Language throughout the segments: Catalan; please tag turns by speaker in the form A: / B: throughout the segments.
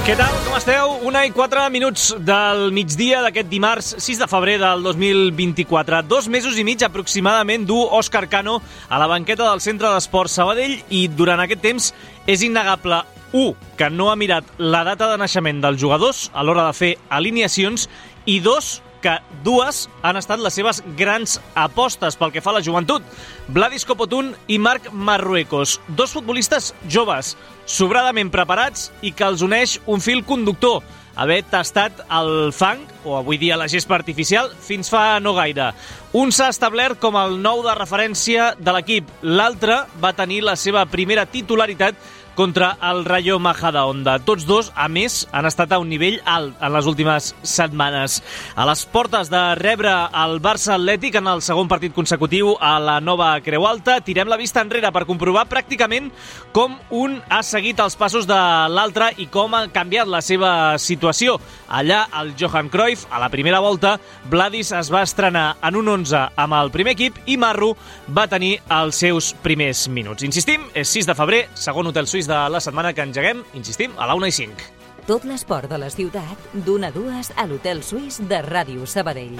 A: Què tal? Com esteu? Una i quatre minuts del migdia d'aquest dimarts 6 de febrer del 2024. Dos mesos i mig aproximadament du Òscar Cano a la banqueta del Centre d'Esport Sabadell i durant aquest temps és innegable 1. que no ha mirat la data de naixement dels jugadors a l'hora de fer alineacions i 2 que dues han estat les seves grans apostes pel que fa a la joventut. Vladis Copotun i Marc Marruecos, dos futbolistes joves, sobradament preparats i que els uneix un fil conductor, haver tastat el fang, o avui dia la gespa artificial, fins fa no gaire. Un s'ha establert com el nou de referència de l'equip, l'altre va tenir la seva primera titularitat contra el Rayo Majadahonda. Tots dos, a més, han estat a un nivell alt en les últimes setmanes. A les portes de rebre el Barça Atlètic en el segon partit consecutiu a la nova Creu Alta, tirem la vista enrere per comprovar pràcticament com un ha seguit els passos de l'altre i com ha canviat la seva situació. Allà, el Johan Cruyff, a la primera volta, Vladis es va estrenar en un 11 amb el primer equip i Marro va tenir els seus primers minuts. Insistim, és 6 de febrer, segon hotel suís de la setmana que engeguem, insistim, a la 1 i 5.
B: Tot l'esport de la ciutat, d'una a dues a l'Hotel Suís de Ràdio Sabadell.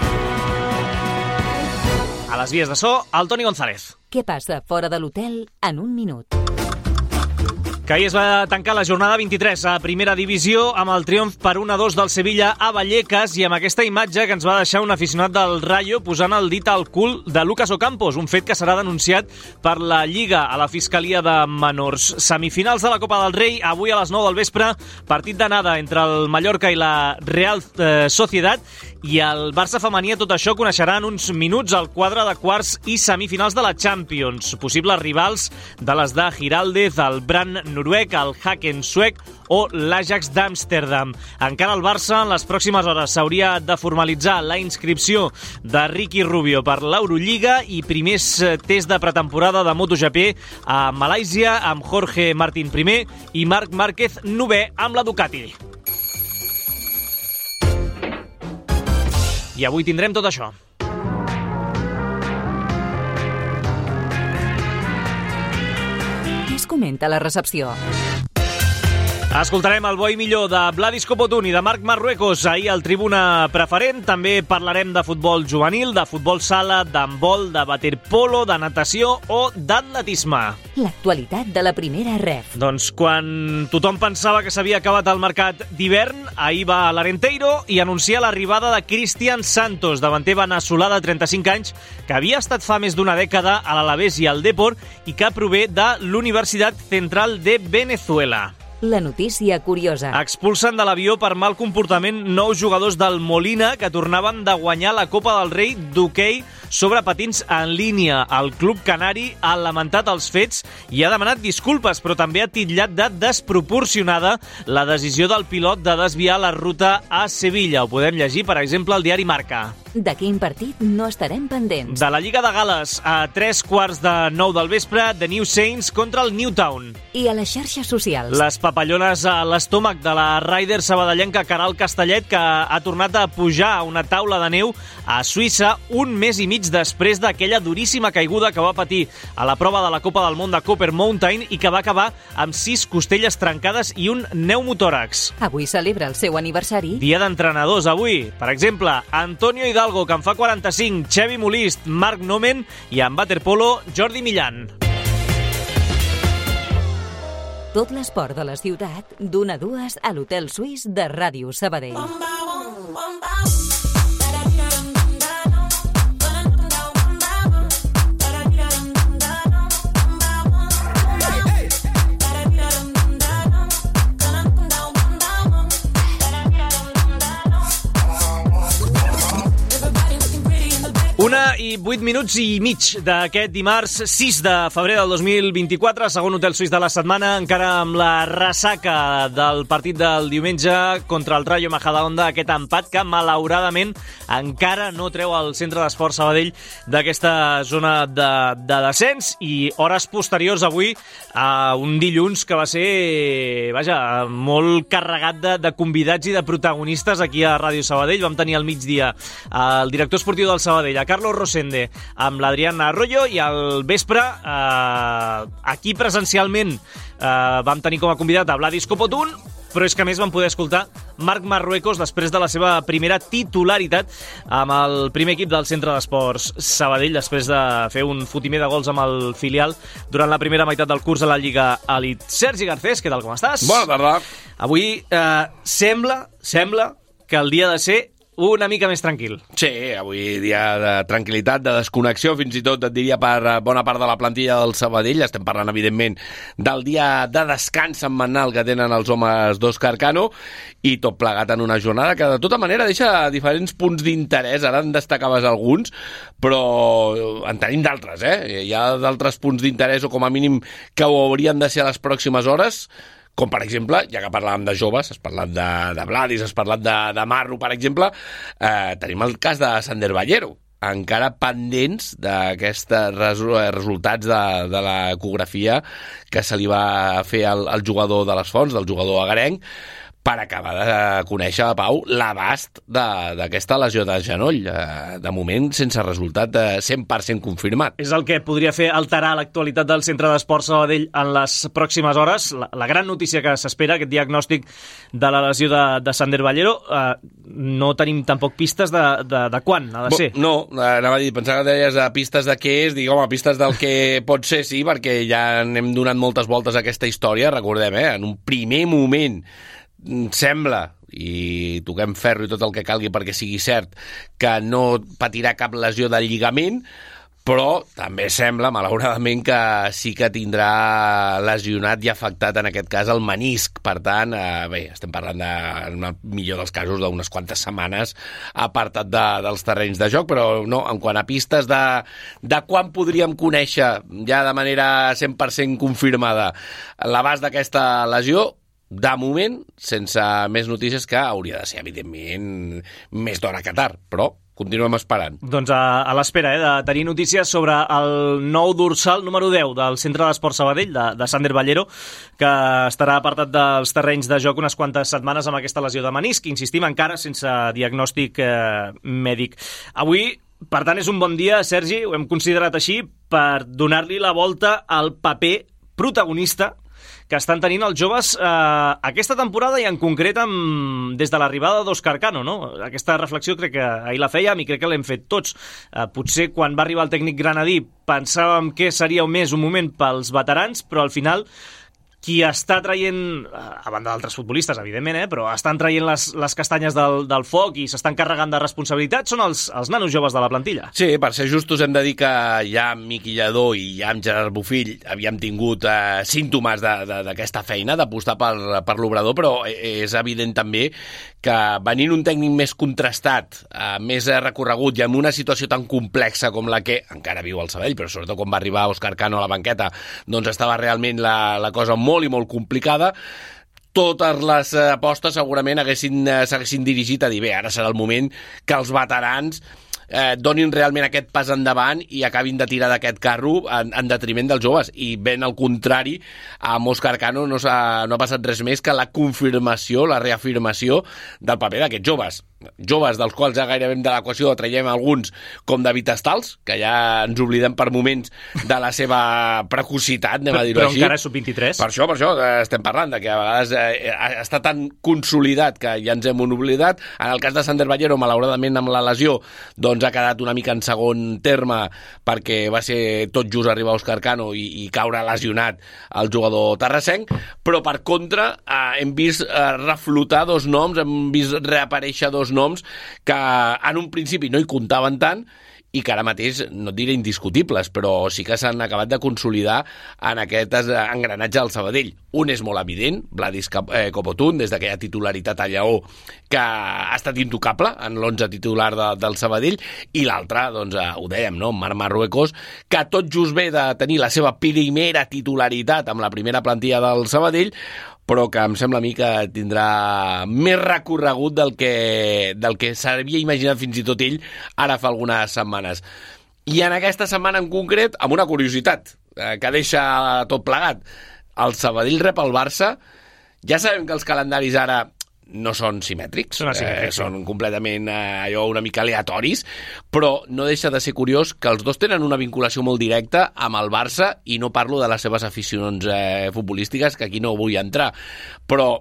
A: A les vies de so, el Toni González.
B: Què passa fora de l'hotel en un minut?
A: Que ahir es va tancar la jornada 23 a primera divisió amb el triomf per 1-2 del Sevilla a Vallecas i amb aquesta imatge que ens va deixar un aficionat del Rayo posant el dit al cul de Lucas Ocampos, un fet que serà denunciat per la Lliga a la Fiscalia de Menors. Semifinals de la Copa del Rei, avui a les 9 del vespre, partit d'anada entre el Mallorca i la Real eh, Societat i el Barça femení tot això coneixerà en uns minuts el quadre de quarts i semifinals de la Champions, possibles rivals de les de Giraldez, el Bran noruec, el Haken suec o l'Ajax d'Amsterdam. Encara el Barça en les pròximes hores s'hauria de formalitzar la inscripció de Ricky Rubio per l'Eurolliga i primers eh, test de pretemporada de MotoGP a Malàisia amb Jorge Martín I i Marc Márquez novè amb la Ducati. I avui tindrem tot això.
B: Què es comenta a la recepció?
A: Escoltarem el bo i millor de Vladis Copotun i de Marc Marruecos ahir al Tribuna Preferent. També parlarem de futbol juvenil, de futbol sala, d'handbol, de waterpolo, de natació o d'atletisme.
B: L'actualitat de la primera ref.
A: Doncs quan tothom pensava que s'havia acabat el mercat d'hivern, ahir va a l'Arenteiro i anuncia l'arribada de Cristian Santos, davanter veneçolà de 35 anys, que havia estat fa més d'una dècada a l'Alavés i al Deport i que prové de l'Universitat Central de Venezuela.
B: La notícia curiosa.
A: Expulsen de l'avió per mal comportament nou jugadors del Molina que tornaven de guanyar la Copa del Rei d'hoquei sobre patins en línia. El club canari ha lamentat els fets i ha demanat disculpes, però també ha titllat de desproporcionada la decisió del pilot de desviar la ruta a Sevilla. Ho podem llegir, per exemple, al diari Marca.
B: De quin partit no estarem pendents?
A: De la Lliga de Gales, a tres quarts de nou del vespre, de New Saints contra el Newtown.
B: I a les xarxes socials?
A: Les papallones a l'estómac de la Ryder sabadellenca Caral Castellet, que ha tornat a pujar a una taula de neu a Suïssa un mes i mig després d'aquella duríssima caiguda que va patir a la prova de la Copa del Món de Copper Mountain i que va acabar amb sis costelles trencades i un pneumotòrax.
B: Avui celebra el seu aniversari.
A: Dia d'entrenadors avui. Per exemple, Antonio Hidalgo, que en fa 45, Xevi Molist, Marc Nomen i en waterpolo, Jordi Millan.
B: Tot l'esport de la ciutat, d'una a dues a l'Hotel Suís de Ràdio Sabadell.
A: Una i vuit minuts i mig d'aquest dimarts 6 de febrer del 2024, segon hotel suís de la setmana, encara amb la ressaca del partit del diumenge contra el Rayo Majadahonda, aquest empat que malauradament encara no treu el centre d'esport Sabadell d'aquesta zona de, de descens i hores posteriors avui a un dilluns que va ser, vaja, molt carregat de, de convidats i de protagonistes aquí a Ràdio Sabadell. Vam tenir al migdia el director esportiu del Sabadell, Carlos Rosende amb l'Adriana Arroyo i al vespre eh, aquí presencialment eh, vam tenir com a convidat a Vladis Copotun però és que a més vam poder escoltar Marc Marruecos després de la seva primera titularitat amb el primer equip del Centre d'Esports Sabadell després de fer un fotimer de gols amb el filial durant la primera meitat del curs a la Lliga Elit. Sergi Garcés, què tal, com estàs?
C: Bona tarda.
A: Avui eh, sembla, sembla que el dia de ser una mica més tranquil.
C: Sí, avui dia de tranquil·litat, de desconnexió, fins i tot et diria per bona part de la plantilla del Sabadell. Estem parlant, evidentment, del dia de descans setmanal que tenen els homes d'Òscar Cano i tot plegat en una jornada que, de tota manera, deixa diferents punts d'interès. Ara en destacaves alguns, però en tenim d'altres, eh? Hi ha d'altres punts d'interès o, com a mínim, que ho haurien de ser a les pròximes hores com per exemple, ja que parlàvem de joves, has parlat de, de Vladis, has parlat de, de Marro, per exemple, eh, tenim el cas de Sander Ballero, encara pendents d'aquests resultats de, de l'ecografia que se li va fer al, al jugador de les Fonts, del jugador agarenc, per acabar de conèixer Pau l'abast d'aquesta lesió de genoll. Eh, de moment, sense resultat de 100% confirmat.
A: És el que podria fer alterar l'actualitat del Centre d'Esports Sabadell en les pròximes hores. La, la gran notícia que s'espera, aquest diagnòstic de la lesió de, de Sander Ballero, eh, no tenim tampoc pistes de, de, de quan ha de ser.
C: No, anava a dir, pensava que deies de pistes de què és, diguem, pistes del que pot ser, sí, perquè ja hem donat moltes voltes a aquesta història, recordem, eh, en un primer moment sembla i toquem ferro i tot el que calgui perquè sigui cert que no patirà cap lesió del lligament però també sembla, malauradament, que sí que tindrà lesionat i afectat, en aquest cas, el menisc. Per tant, eh, bé, estem parlant, de, en el millor dels casos, d'unes quantes setmanes apartat de, dels terrenys de joc, però no, en quant a pistes de, de quan podríem conèixer, ja de manera 100% confirmada, l'abast d'aquesta lesió, de moment, sense més notícies que hauria de ser, evidentment, més d'hora que tard, però continuem esperant.
A: Doncs a, a l'espera eh, de tenir notícies sobre el nou dorsal número 10 del Centre d'Esport Sabadell, de, de Sander Ballero, que estarà apartat dels terrenys de joc unes quantes setmanes amb aquesta lesió de menisc, insistim encara sense diagnòstic eh, mèdic. Avui per tant, és un bon dia, Sergi, ho hem considerat així, per donar-li la volta al paper protagonista que estan tenint els joves eh, aquesta temporada i en concret amb, des de l'arribada d'Òscar Cano. No? Aquesta reflexió crec que ahir la fèiem i crec que l'hem fet tots. Eh, potser quan va arribar el tècnic granadí pensàvem que seria més un moment pels veterans, però al final qui està traient, a banda d'altres futbolistes, evidentment, eh, però estan traient les, les castanyes del, del foc i s'estan carregant de responsabilitat, són els, els nanos joves de la plantilla.
C: Sí, per ser justos hem de dir que ja amb Miqui Lledó i ja amb Gerard Bufill havíem tingut eh, símptomes d'aquesta feina, d'apostar per, per l'obrador, però és evident també que venint un tècnic més contrastat, eh, més recorregut i amb una situació tan complexa com la que encara viu el Sabell, però sobretot quan va arribar Òscar Cano a la banqueta, doncs estava realment la, la cosa molt molt i molt complicada, totes les apostes segurament eh, s'haguessin dirigit a dir bé, ara serà el moment que els veterans eh, donin realment aquest pas endavant i acabin de tirar d'aquest carro en, en detriment dels joves. I ben al contrari, a Òscar Cano no, ha, no ha passat res més que la confirmació, la reafirmació del paper d'aquests joves joves dels quals ja gairebé de l'equació traiem alguns com David Estals, que ja ens oblidem per moments de la seva precocitat, anem a dir-ho
A: així. Però encara és sub-23.
C: Per això, per això eh, estem parlant, de que a vegades eh, està tan consolidat que ja ens hem oblidat. En el cas de Sander Ballero, malauradament amb la lesió, doncs ha quedat una mica en segon terme perquè va ser tot just arribar Òscar Cano i, i caure lesionat el jugador terrassenc, però per contra eh, hem vist eh, reflotar dos noms, hem vist reaparèixer dos noms que en un principi no hi comptaven tant i que ara mateix, no et diré indiscutibles, però sí que s'han acabat de consolidar en aquest engranatge del Sabadell. Un és molt evident, Vladis eh, Copotun, des d'aquella titularitat a Lleó, que ha estat intocable en l'11 titular de, del Sabadell, i l'altre, doncs, eh, ho dèiem, no? Marc Marruecos, que tot just ve de tenir la seva primera titularitat amb la primera plantilla del Sabadell, però que em sembla a mi que tindrà més recorregut del que, del que s'havia imaginat fins i tot ell ara fa algunes setmanes. I en aquesta setmana en concret, amb una curiositat eh, que deixa tot plegat. El Sabadell rep el Barça. Ja sabem que els calendaris ara no són simètrics,
A: són, asimètrics,
C: eh, són completament eh, allò una mica aleatoris, però no deixa de ser curiós que els dos tenen una vinculació molt directa amb el Barça i no parlo de les seves aficions eh, futbolístiques, que aquí no vull entrar, però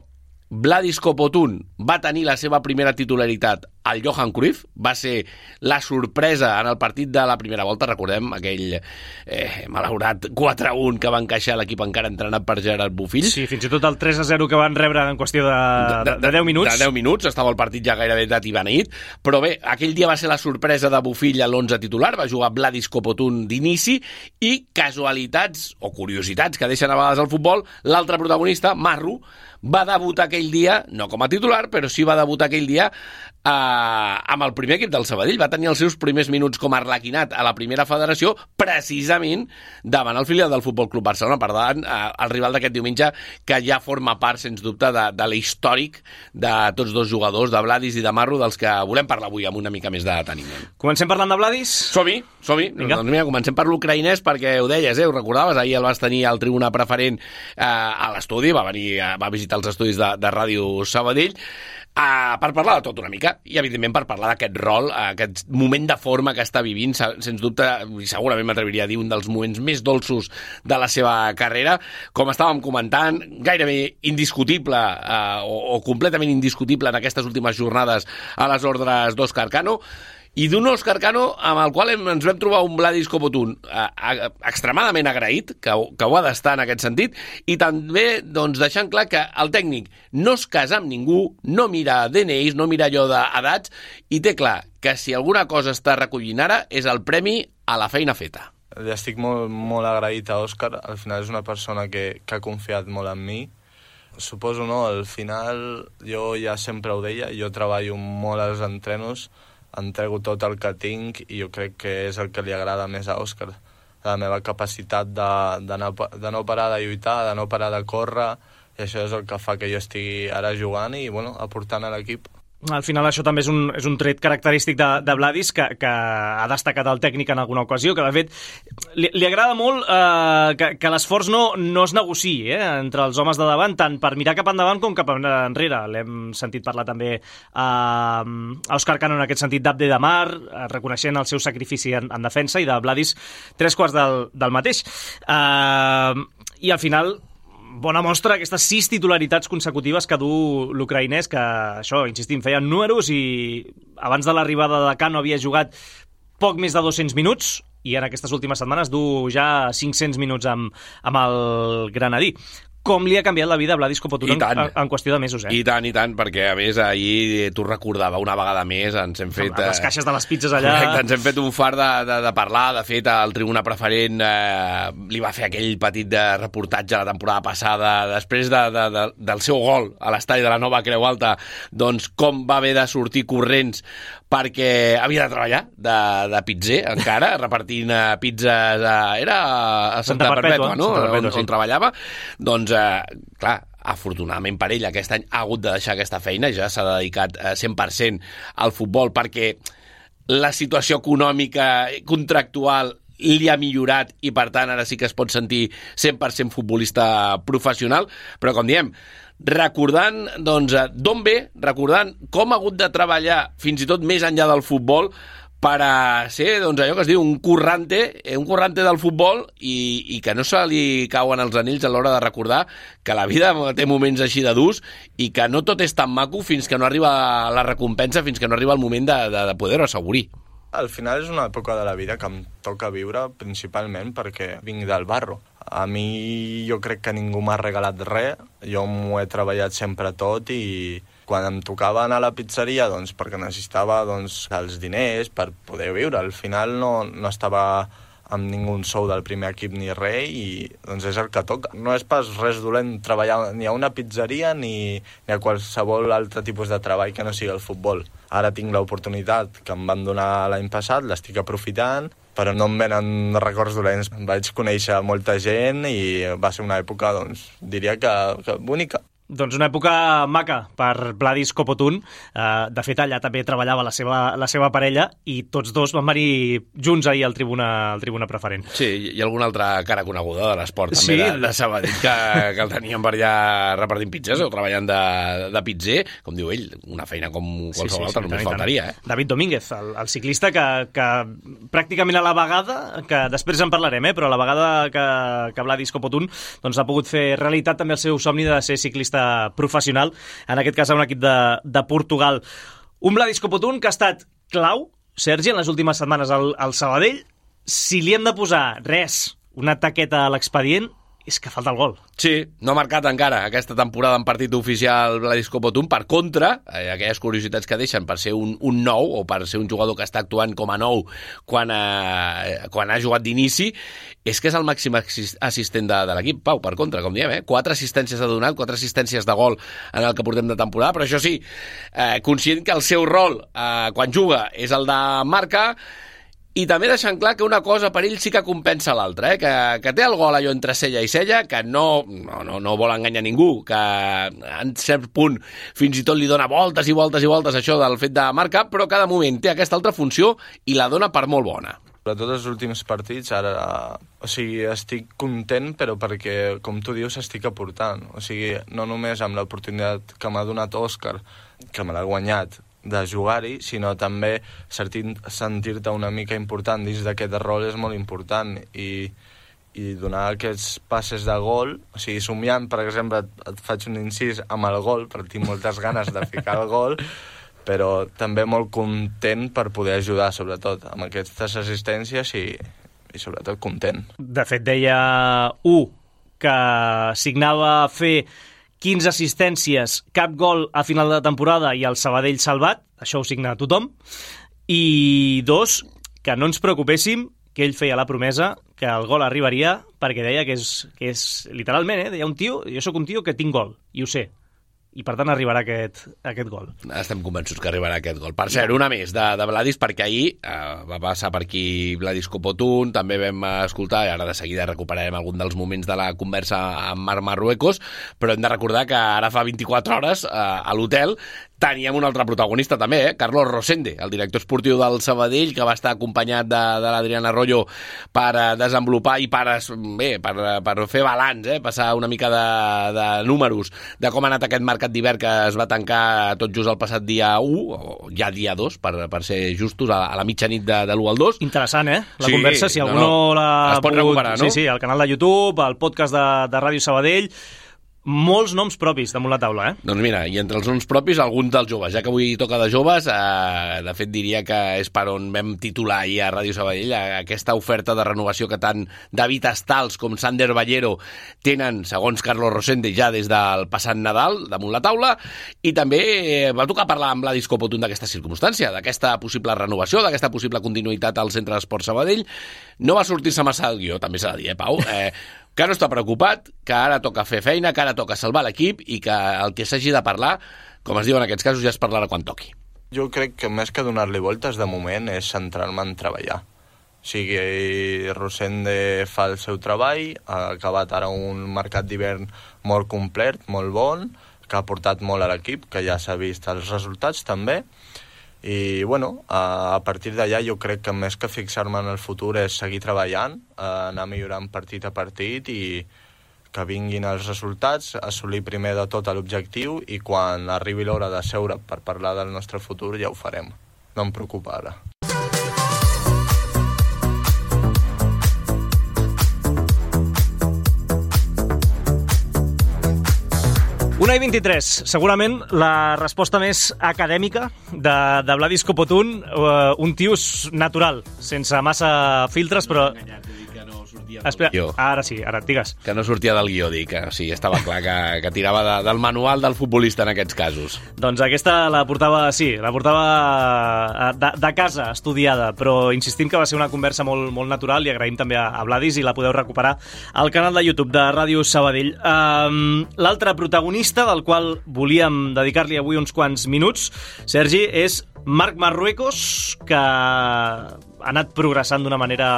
C: Vladis Kopotun va tenir la seva primera titularitat al Johan Cruyff, va ser la sorpresa en el partit de la primera volta, recordem aquell eh, malaurat 4-1 que va encaixar l'equip encara entrenat per Gerard Bufill.
A: Sí, fins i tot el 3-0 que van rebre en qüestió de, de, de, de 10 minuts.
C: De 10 minuts, estava el partit ja gairebé de Tibaneit, però bé, aquell dia va ser la sorpresa de Bufill a l'11 titular, va jugar Vladis Kopotun d'inici. I casualitats o curiositats que deixen a vegades al futbol, l'altre protagonista, Marru, va debutar aquell dia, no com a titular, però sí va debutar aquell dia eh, amb el primer equip del Sabadell. Va tenir els seus primers minuts com a arlequinat a la primera federació, precisament davant el filial del Futbol Club Barcelona. Per tant, eh, el rival d'aquest diumenge, que ja forma part, sens dubte, de, de l'històric de tots dos jugadors, de Vladis i de Marro, dels que volem parlar avui amb una mica més de deteniment.
A: Comencem parlant de Vladis?
C: Som-hi, som-hi. Doncs mira, comencem per l'ucraïnès perquè ho deies, eh? ho recordaves, ahir el vas tenir al tribuna preferent eh, a l'estudi, va venir, eh, va visitar els estudis de, de Ràdio Sabadell, uh, per parlar de tot una mica i, evidentment, per parlar d'aquest rol, uh, aquest moment de forma que està vivint, sens dubte, i segurament m'atreviria a dir, un dels moments més dolços de la seva carrera. Com estàvem comentant, gairebé indiscutible uh, o, o completament indiscutible en aquestes últimes jornades a les ordres d'Òscar Cano, i d'un Òscar Cano amb el qual ens vam trobar un Vladis Copotun extremadament agraït, que, que ho ha d'estar en aquest sentit, i també doncs, deixant clar que el tècnic no es casa amb ningú, no mira DNIs, no mira allò d'edats, i té clar que si alguna cosa està recollint ara és el premi a la feina feta.
D: Li estic molt, molt agraït a Òscar, al final és una persona que, que ha confiat molt en mi, suposo, no? Al final, jo ja sempre ho deia, jo treballo molt als entrenos, entrego tot el que tinc i jo crec que és el que li agrada més a Òscar. La meva capacitat de, de, no, de no parar de lluitar, de no parar de córrer i això és el que fa que jo estigui ara jugant i bueno, aportant a l'equip
A: al final això també és un, és un tret característic de, de Vladis que, que ha destacat el tècnic en alguna ocasió, que de fet li, li agrada molt eh, que, que l'esforç no, no es negociï eh, entre els homes de davant, tant per mirar cap endavant com cap enrere. L'hem sentit parlar també eh, a Òscar Cano en aquest sentit d'Abde de Mar, eh, reconeixent el seu sacrifici en, en defensa i de Vladis tres quarts del, del mateix. Eh, I al final bona mostra aquestes sis titularitats consecutives que du l'ucraïnès, que això, insistim, feien números i abans de l'arribada de Cano havia jugat poc més de 200 minuts i en aquestes últimes setmanes du ja 500 minuts amb, amb el Granadí com li ha canviat la vida a Vladis Copotun en, en qüestió de mesos, eh?
C: I tant, i tant, perquè a més ahir t'ho recordava una vegada més, ens hem fet...
A: Les caixes de les pizzas allà...
C: Correcte, ens hem fet un far de, de, de parlar, de fet el tribuna preferent eh, li va fer aquell petit de reportatge la temporada passada, després de, de, de, del seu gol a l'estadi de la Nova Creu Alta, doncs com va haver de sortir corrents perquè havia de treballar de, de pizzer encara, repartint uh, pizzas a, era a Santa, Santa Perpètua, no? Santa Perpètua, on, sí. on treballava doncs, uh, clar, afortunadament per ell aquest any ha hagut de deixar aquesta feina, ja s'ha dedicat uh, 100% al futbol perquè la situació econòmica contractual li ha millorat i per tant ara sí que es pot sentir 100% futbolista professional, però com diem, recordant doncs, eh, ve, recordant com ha hagut de treballar fins i tot més enllà del futbol per a ser, doncs, allò que es diu un currante, eh, un currante del futbol i, i que no se li cauen els anells a l'hora de recordar que la vida té moments així de durs i que no tot és tan maco fins que no arriba la recompensa, fins que no arriba el moment de, de, de poder-ho assegurir.
D: Al final és una època de la vida que em toca viure principalment perquè vinc del barro. A mi jo crec que ningú m'ha regalat res, jo m'ho he treballat sempre tot i quan em tocava anar a la pizzeria, doncs, perquè necessitava doncs, els diners per poder viure. Al final no, no estava amb ningú sou del primer equip ni res i doncs és el que toca. No és pas res dolent treballar ni a una pizzeria ni, ni a qualsevol altre tipus de treball que no sigui el futbol. Ara tinc l'oportunitat que em van donar l'any passat, l'estic aprofitant, però no em venen records dolents. Vaig conèixer molta gent i va ser una època, doncs, diria que, que bonica.
A: Doncs una època maca per Vladis Kopotun. Uh, de fet, allà també treballava la seva, la seva parella i tots dos van venir junts ahir al tribuna, al tribuna preferent.
C: Sí, ha alguna altra cara coneguda de l'esport també sí. de, de Sabadell que, que el teníem per allà repartint pizzas o treballant de, de pizzer, com diu ell, una feina com qualsevol sí, sí, altra, sí, només faltaria. Eh?
A: David Domínguez, el, el ciclista que, que pràcticament a la vegada, que després en parlarem, eh, però a la vegada que, que Vladis Kopotun doncs, ha pogut fer realitat també el seu somni de ser ciclista ciclista professional, en aquest cas a un equip de, de Portugal. Un Vladis Copotun que ha estat clau, Sergi, en les últimes setmanes al, al Sabadell. Si li hem de posar res, una taqueta a l'expedient, és que falta el gol.
C: Sí, no ha marcat encara aquesta temporada en partit oficial Vladis Copotun. Per contra, eh, aquelles curiositats que deixen per ser un, un nou o per ser un jugador que està actuant com a nou quan, eh, quan ha jugat d'inici, és que és el màxim assistent de, de l'equip. Pau, per contra, com diem, eh? quatre assistències ha donat, quatre assistències de gol en el que portem de temporada, però això sí, eh, conscient que el seu rol eh, quan juga és el de marca, i també deixant clar que una cosa per ell sí que compensa l'altra, eh? que, que té el gol allò entre cella i cella, que no, no, no, no vol enganyar ningú, que en cert punt fins i tot li dona voltes i voltes i voltes això del fet de marcar, però cada moment té aquesta altra funció i la dona per molt bona.
D: tots els últims partits ara... O sigui, estic content, però perquè, com tu dius, estic aportant. O sigui, no només amb l'oportunitat que m'ha donat Òscar, que me l'ha guanyat, de jugar-hi, sinó també sentir-te una mica important dins d'aquest rol és molt important i, i donar aquests passes de gol, o sigui, somiant, per exemple, et, et faig un incís amb el gol, perquè tinc moltes ganes de ficar el gol, però també molt content per poder ajudar, sobretot, amb aquestes assistències i, i sobretot content.
A: De fet, deia U que signava fer 15 assistències, cap gol a final de temporada i el Sabadell salvat, això ho signa tothom, i dos, que no ens preocupéssim, que ell feia la promesa que el gol arribaria perquè deia que és, que és literalment, eh? deia un tio, jo sóc un tio que tinc gol, i ho sé, i per tant arribarà aquest, aquest gol.
C: Estem convençuts que arribarà aquest gol. Per cert, una més de, de Vladis, perquè ahir eh, va passar per aquí Vladis Copotun, també vam escoltar, i ara de seguida recuperarem algun dels moments de la conversa amb Mar Marruecos, però hem de recordar que ara fa 24 hores eh, a l'hotel teníem un altre protagonista també, eh? Carlos Rosende, el director esportiu del Sabadell, que va estar acompanyat de, de l'Adrián Arroyo per uh, desenvolupar i per, bé, per, per fer balanç, eh? passar una mica de, de números de com ha anat aquest mercat d'hivern que es va tancar tot just el passat dia 1, o ja dia 2, per, per ser justos, a, a la mitjanit de, de l'1 al 2.
A: Interessant, eh? La sí, conversa, si algú no, no l'ha
C: Es pot pogut... recuperar, no?
A: Sí, sí, al canal de YouTube, al podcast de, de Ràdio Sabadell, molts noms propis damunt la taula, eh?
C: Doncs mira, i entre els noms propis, alguns dels joves. Ja que avui toca de joves, eh, de fet diria que és per on vam titular ahir a Ràdio Sabadell aquesta oferta de renovació que tant David Estals com Sander Ballero tenen, segons Carlos Rosende, ja des del passat Nadal damunt la taula, i també eh, va tocar parlar amb Vladis Copotun d'aquesta circumstància, d'aquesta possible renovació, d'aquesta possible continuïtat al Centre d'Esport Sabadell. No va sortir-se massa el guió, també s'ha de dir, eh, Pau? Eh, que no està preocupat, que ara toca fer feina, que ara toca salvar l'equip i que el que s'hagi de parlar, com es diu en aquests casos, ja es parlarà quan toqui.
D: Jo crec que més que donar-li voltes de moment és centrar-me en treballar. O sigui, Rosende fa el seu treball, ha acabat ara un mercat d'hivern molt complet, molt bon, que ha portat molt a l'equip, que ja s'ha vist els resultats també, i bueno, a, partir d'allà jo crec que més que fixar-me en el futur és seguir treballant, eh, anar millorant partit a partit i que vinguin els resultats, assolir primer de tot l'objectiu i quan arribi l'hora de seure per parlar del nostre futur ja ho farem. No em preocupa ara.
A: Una i 23, segurament la resposta més acadèmica de, de Vladis Copotun, uh, un tio natural, sense massa filtres, però
C: sortia
A: Espera,
C: guió.
A: ara sí, ara, digues.
C: Que no sortia del guió, dic. que Sí, estava clar que, que tirava de, del manual del futbolista en aquests casos.
A: Doncs aquesta la portava, sí, la portava eh, de, de casa, estudiada, però insistim que va ser una conversa molt, molt natural i agraïm també a, a Vladis i la podeu recuperar al canal de YouTube de Ràdio Sabadell. Um, L'altre protagonista del qual volíem dedicar-li avui uns quants minuts, Sergi, és Marc Marruecos, que ha anat progressant d'una manera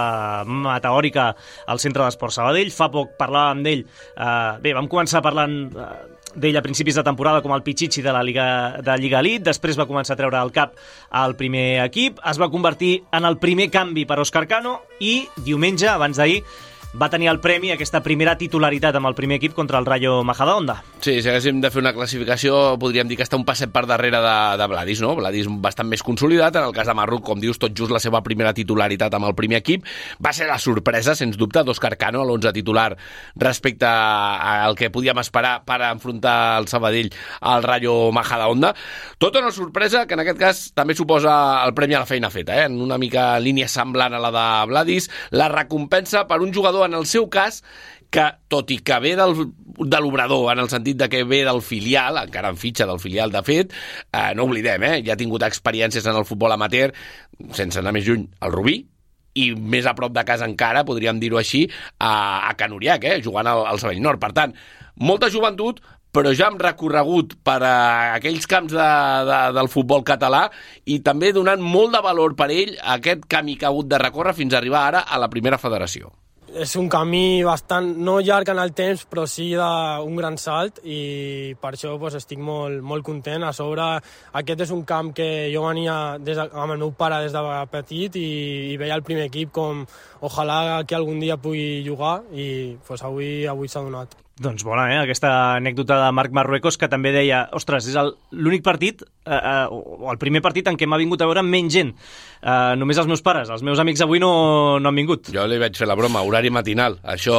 A: meteòrica al Centre d'Esport Sabadell. Fa poc parlàvem d'ell. Uh, bé, vam començar parlant uh, d'ell a principis de temporada com el Pichichi de la Liga, de Lliga Elite, després va començar a treure el cap al primer equip, es va convertir en el primer canvi per Òscar Cano i diumenge, abans d'ahir, va tenir el premi aquesta primera titularitat amb el primer equip contra el Rayo Majadahonda.
C: Sí, si haguéssim de fer una classificació, podríem dir que està un passet per darrere de, de Vladis, no? Vladis bastant més consolidat. En el cas de Marruc, com dius, tot just la seva primera titularitat amb el primer equip. Va ser la sorpresa, sens dubte, d'Òscar Cano, a l'11 titular, respecte al que podíem esperar per enfrontar el Sabadell al Rayo Majadahonda. Tota una sorpresa que en aquest cas també suposa el premi a la feina feta, eh? en una mica línia semblant a la de Vladis, la recompensa per un jugador, en el seu cas, que, tot i que ve del, de l'obrador, en el sentit de que ve del filial, encara en fitxa del filial, de fet, eh, no oblidem, eh, ja ha tingut experiències en el futbol amateur, sense anar més lluny, el Rubí, i més a prop de casa encara, podríem dir-ho així, a, a Can Uriac, eh, jugant al, al Sabell Nord. Per tant, molta joventut, però ja hem recorregut per a aquells camps de, de, del futbol català i també donant molt de valor per ell aquest camí que ha hagut de recórrer fins a arribar ara a la primera federació.
E: És un camí bastant, no llarg en el temps, però sí d'un gran salt i per això pues, estic molt, molt content. A sobre, aquest és un camp que jo venia des de, amb el meu pare des de petit i, i veia el primer equip com ojalà que algun dia pugui jugar i pues, avui, avui s'ha donat.
A: Doncs bona, eh? Aquesta anècdota de Marc Marruecos que també deia, ostres, és el- l'únic partit, eh, eh, o el primer partit en què m'ha vingut a veure menys gent. Eh, només els meus pares, els meus amics avui no, no han vingut.
C: Jo li vaig fer la broma, horari matinal. Això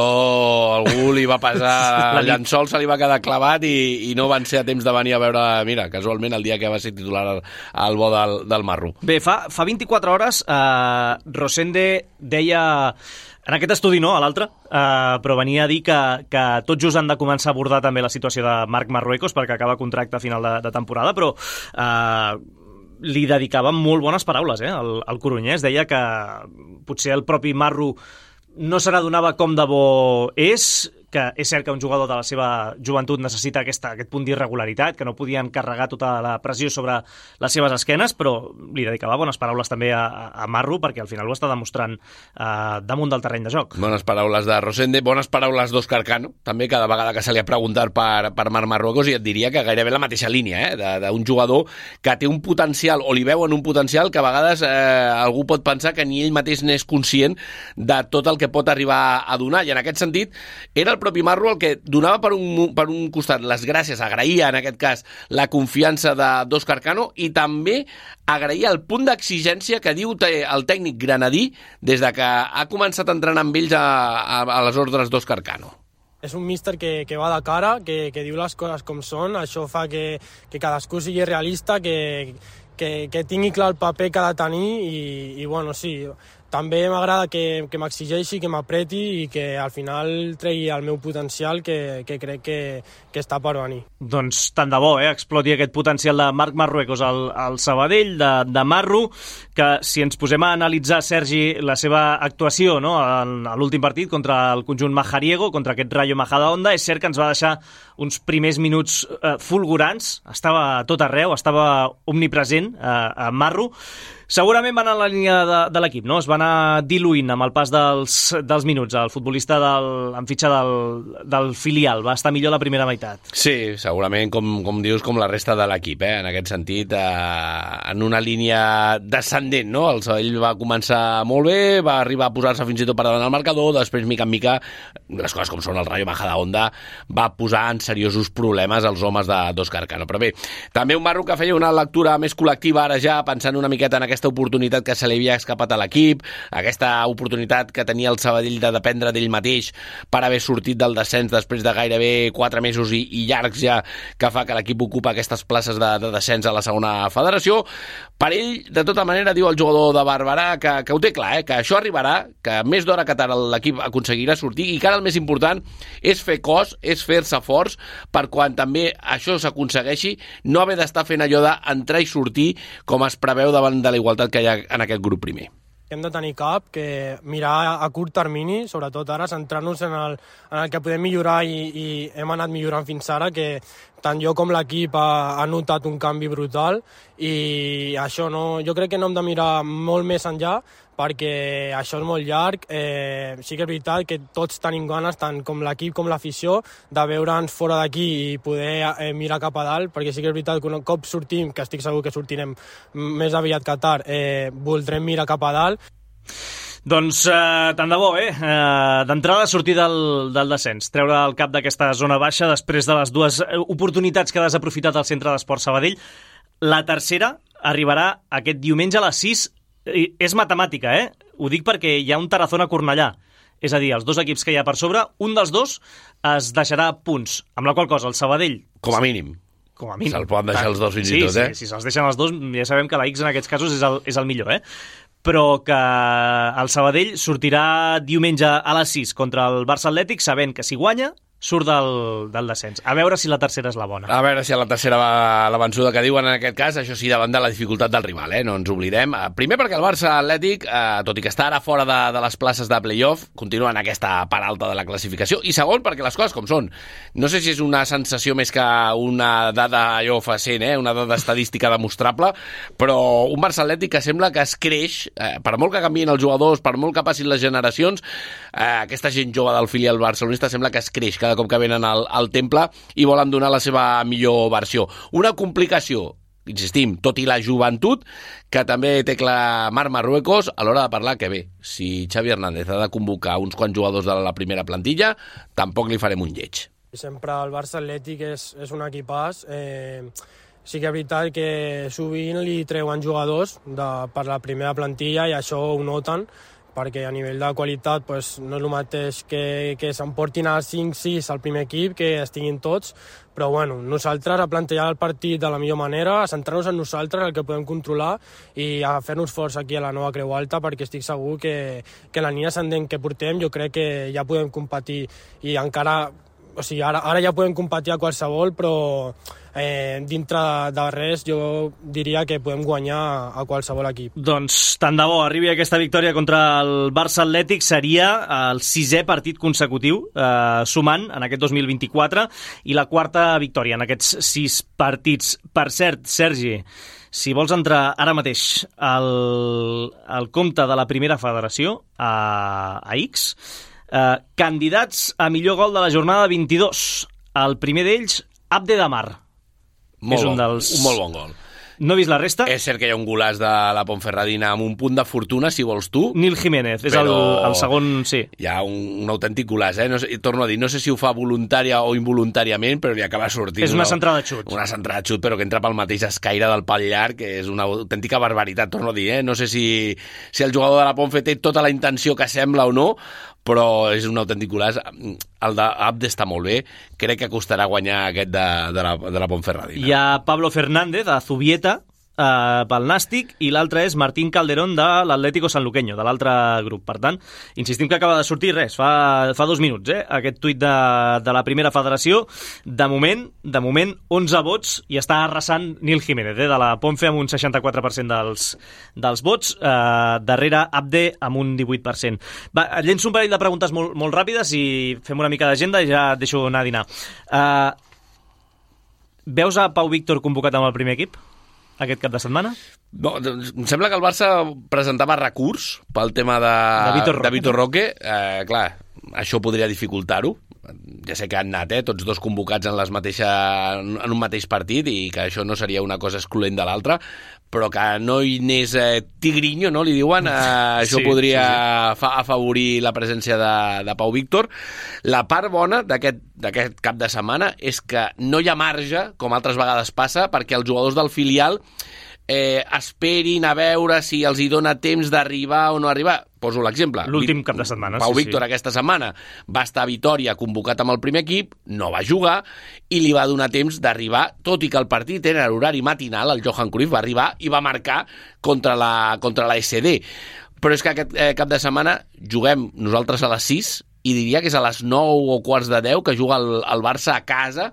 C: algú li va passar... El llençol se li va quedar clavat i, i no van ser a temps de venir a veure, mira, casualment el dia que va ser titular al, al bo del, del Marro.
A: Bé, fa, fa 24 hores eh, Rosende deia en aquest estudi no, a l'altre, eh, però venia a dir que, que tot just han de començar a abordar també la situació de Marc Marruecos perquè acaba contracte a final de, de temporada, però eh, li dedicava molt bones paraules, eh, al, al Coronyès. Deia que potser el propi Marro no se n'adonava com de bo és, que és cert que un jugador de la seva joventut necessita aquesta, aquest punt d'irregularitat, que no podien carregar tota la pressió sobre les seves esquenes, però li dedicava bones paraules també a, a Marro, perquè al final ho està demostrant eh, damunt del terreny de joc.
C: Bones paraules de Rosende, bones paraules d'Òscar Cano, també cada vegada que se li ha preguntat per, per Marc Marruecos i et diria que gairebé la mateixa línia, eh? d'un jugador que té un potencial, o li veuen un potencial que a vegades eh, algú pot pensar que ni ell mateix n'és conscient de tot el que pot arribar a donar, i en aquest sentit era el propi Marro el que donava per un, per un costat les gràcies, agraïa en aquest cas la confiança d'Òscar Cano i també agraïa el punt d'exigència que diu el tècnic granadí des de que ha començat a entrenar amb ells a, a, a les ordres d'Òscar Cano.
E: és un míster que, que va de cara, que, que diu les coses com són, això fa que, que cadascú sigui realista, que, que, que tingui clar el paper que ha de tenir i, i bueno, sí, també m'agrada que, que m'exigeixi, que m'apreti i que al final tregui el meu potencial que, que crec que, que està per venir.
A: Doncs tant de bo, eh? exploti aquest potencial de Marc Marruecos al, al Sabadell, de, de Marro, que si ens posem a analitzar, Sergi, la seva actuació no? a l'últim partit contra el conjunt Majariego, contra aquest Rayo Majadahonda, és cert que ens va deixar uns primers minuts eh, fulgurants, estava a tot arreu, estava omnipresent eh, a Marro, Segurament va anar en la línia de, de l'equip, no? Es va anar diluint amb el pas dels, dels minuts. El futbolista del, en fitxa del, del filial va estar millor la primera meitat.
C: Sí, segurament, com, com dius, com la resta de l'equip, eh? en aquest sentit, eh, en una línia descendent, no? El Sabadell va començar molt bé, va arribar a posar-se fins i tot per davant del marcador, després, mica en mica, les coses com són el Rayo Majadahonda, va posar en seriosos problemes als homes d'Òscar Cano. Però bé, també un Marro que feia una lectura més col·lectiva ara ja, pensant una miqueta en aquest aquesta oportunitat que se li havia escapat a l'equip, aquesta oportunitat que tenia el Sabadell de dependre d'ell mateix per haver sortit del descens després de gairebé 4 mesos i, i llargs ja que fa que l'equip ocupa aquestes places de, de descens a la segona federació. Per ell, de tota manera, diu el jugador de Barberà que, que ho té clar, eh? que això arribarà, que més d'hora que tard l'equip aconseguirà sortir i que ara el més important és fer cos, és fer-se forts per quan també això s'aconsegueixi no haver d'estar fent allò d'entrar i sortir com es preveu davant de la igualtat que hi ha en aquest grup primer.
E: Hem de tenir cap, que mirar a curt termini, sobretot ara, centrar-nos en, el, en el que podem millorar i, i hem anat millorant fins ara, que tant jo com l'equip ha, ha notat un canvi brutal i això no, jo crec que no hem de mirar molt més enllà perquè això és molt llarg. Eh, sí que és veritat que tots tenim ganes, tant com l'equip com l'afició, de veure'ns fora d'aquí i poder eh, mirar cap a dalt, perquè sí que és veritat que un cop sortim, que estic segur que sortirem més aviat que tard, eh, voldrem mirar cap a dalt.
A: Doncs eh, tant de bo, eh? eh D'entrada, sortir del, del descens, treure el cap d'aquesta zona baixa després de les dues eh, oportunitats que ha desaprofitat el Centre d'Esport Sabadell. La tercera arribarà aquest diumenge a les 6. És matemàtica, eh? Ho dic perquè hi ha un Tarazona-Cornellà. És a dir, els dos equips que hi ha per sobre, un dels dos es deixarà punts, amb la qual cosa el Sabadell...
C: Com a mínim
A: com a mínim.
C: Se'l poden deixar els dos fins
A: sí,
C: i tot, eh?
A: Sí, si se'ls deixen els dos, ja sabem que la X en aquests casos és el, és el millor, eh? però que el Sabadell sortirà diumenge a les 6 contra el Barça Atlètic sabent que si guanya surt del, del descens. A veure si la tercera és la bona.
C: A veure si la tercera va la vençuda que diuen en aquest cas, això sí, davant de la dificultat del rival, eh? no ens oblidem. Eh, primer perquè el Barça Atlètic, eh, tot i que està ara fora de, de les places de playoff, continua en aquesta part alta de la classificació. I segon, perquè les coses com són. No sé si és una sensació més que una dada allò facent, eh? una dada estadística demostrable, però un Barça Atlètic que sembla que es creix, eh, per molt que canvien els jugadors, per molt que passin les generacions, eh, aquesta gent jove del filial barcelonista sembla que es creix cada cop que venen al, al temple i volen donar la seva millor versió. Una complicació, insistim, tot i la joventut, que també té clar Marc Marruecos a l'hora de parlar que bé, si Xavi Hernández ha de convocar uns quants jugadors de la primera plantilla, tampoc li farem un lleig.
E: Sempre el Barça Atlètic és, és un equipàs. Eh, sí que és veritat que sovint li treuen jugadors de, per la primera plantilla i això ho noten, perquè a nivell de qualitat pues, no és el mateix que, que s'emportin a 5-6 al primer equip, que estiguin tots, però bueno, nosaltres a plantejar el partit de la millor manera, a centrar-nos en nosaltres, el que podem controlar, i a fer-nos forts aquí a la nova Creu Alta, perquè estic segur que, que la línia ascendent que portem jo crec que ja podem competir, i encara, o sigui, ara, ara ja podem competir a qualsevol, però eh, dintre de, res jo diria que podem guanyar a qualsevol equip.
A: Doncs tant de bo arribi aquesta victòria contra el Barça Atlètic seria el sisè partit consecutiu eh, sumant en aquest 2024 i la quarta victòria en aquests sis partits. Per cert, Sergi, si vols entrar ara mateix al, al compte de la primera federació, a, a X, eh, candidats a millor gol de la jornada 22. El primer d'ells, Abde Damar,
C: molt
A: és un
C: bon,
A: dels...
C: Un molt bon gol.
A: No he vist la resta?
C: És cert que hi ha un golaç de la Ponferradina amb un punt de fortuna, si vols tu.
A: Nil Jiménez, és el, el segon, sí.
C: Hi ha un, un autèntic golaç, eh? No sé, torno a dir, no sé si ho fa voluntària o involuntàriament, però li acaba sortint.
A: És una, una centrada de xut.
C: Una centrada de xut, però que entra pel mateix escaire del pal llarg, que és una autèntica barbaritat, torno a dir, eh? No sé si, si el jugador de la Ponfe té tota la intenció que sembla o no, però és un autèntic golaç. El d'Abde està molt bé. Crec que costarà guanyar aquest de, de, la, de la Ponferradina.
A: Hi ha Pablo Fernández, a Zubieta, eh, pel Nàstic i l'altre és Martín Calderón de l'Atlético Sanluqueño, de l'altre grup. Per tant, insistim que acaba de sortir res, fa, fa dos minuts, eh, aquest tuit de, de la primera federació. De moment, de moment 11 vots i està arrasant Nil Jiménez, eh, de la Ponfe amb un 64% dels, dels vots, eh, darrere Abde amb un 18%. Va, llenço un parell de preguntes molt, molt ràpides i fem una mica d'agenda i ja deixo anar a dinar. Eh, veus a Pau Víctor convocat amb el primer equip? Aquest cap de setmana?
C: No, em sembla que el Barça presentava recurs pel tema de,
A: de Vitor Roque.
C: De Vitor Roque. Eh, clar, això podria dificultar-ho. Ja sé que han anat, eh, tots dos convocats en, les mateixa, en un mateix partit i que això no seria una cosa excloent de l'altra, però que no hi anés eh, Tigrinho, no li diuen, eh, això sí, podria sí, sí. afavorir la presència de, de Pau Víctor. La part bona d'aquest cap de setmana és que no hi ha marge, com altres vegades passa, perquè els jugadors del filial eh, esperin a veure si els hi dona temps d'arribar o no arribar. Poso l'exemple.
A: L'últim cap de setmana,
C: Pau
A: sí,
C: Víctor
A: sí.
C: aquesta setmana va estar a Vitoria convocat amb el primer equip, no va jugar i li va donar temps d'arribar, tot i que el partit era l'horari matinal, el Johan Cruyff va arribar i va marcar contra la, contra la SD. Però és que aquest eh, cap de setmana juguem nosaltres a les 6 i diria que és a les 9 o quarts de 10 que juga el, el Barça a casa.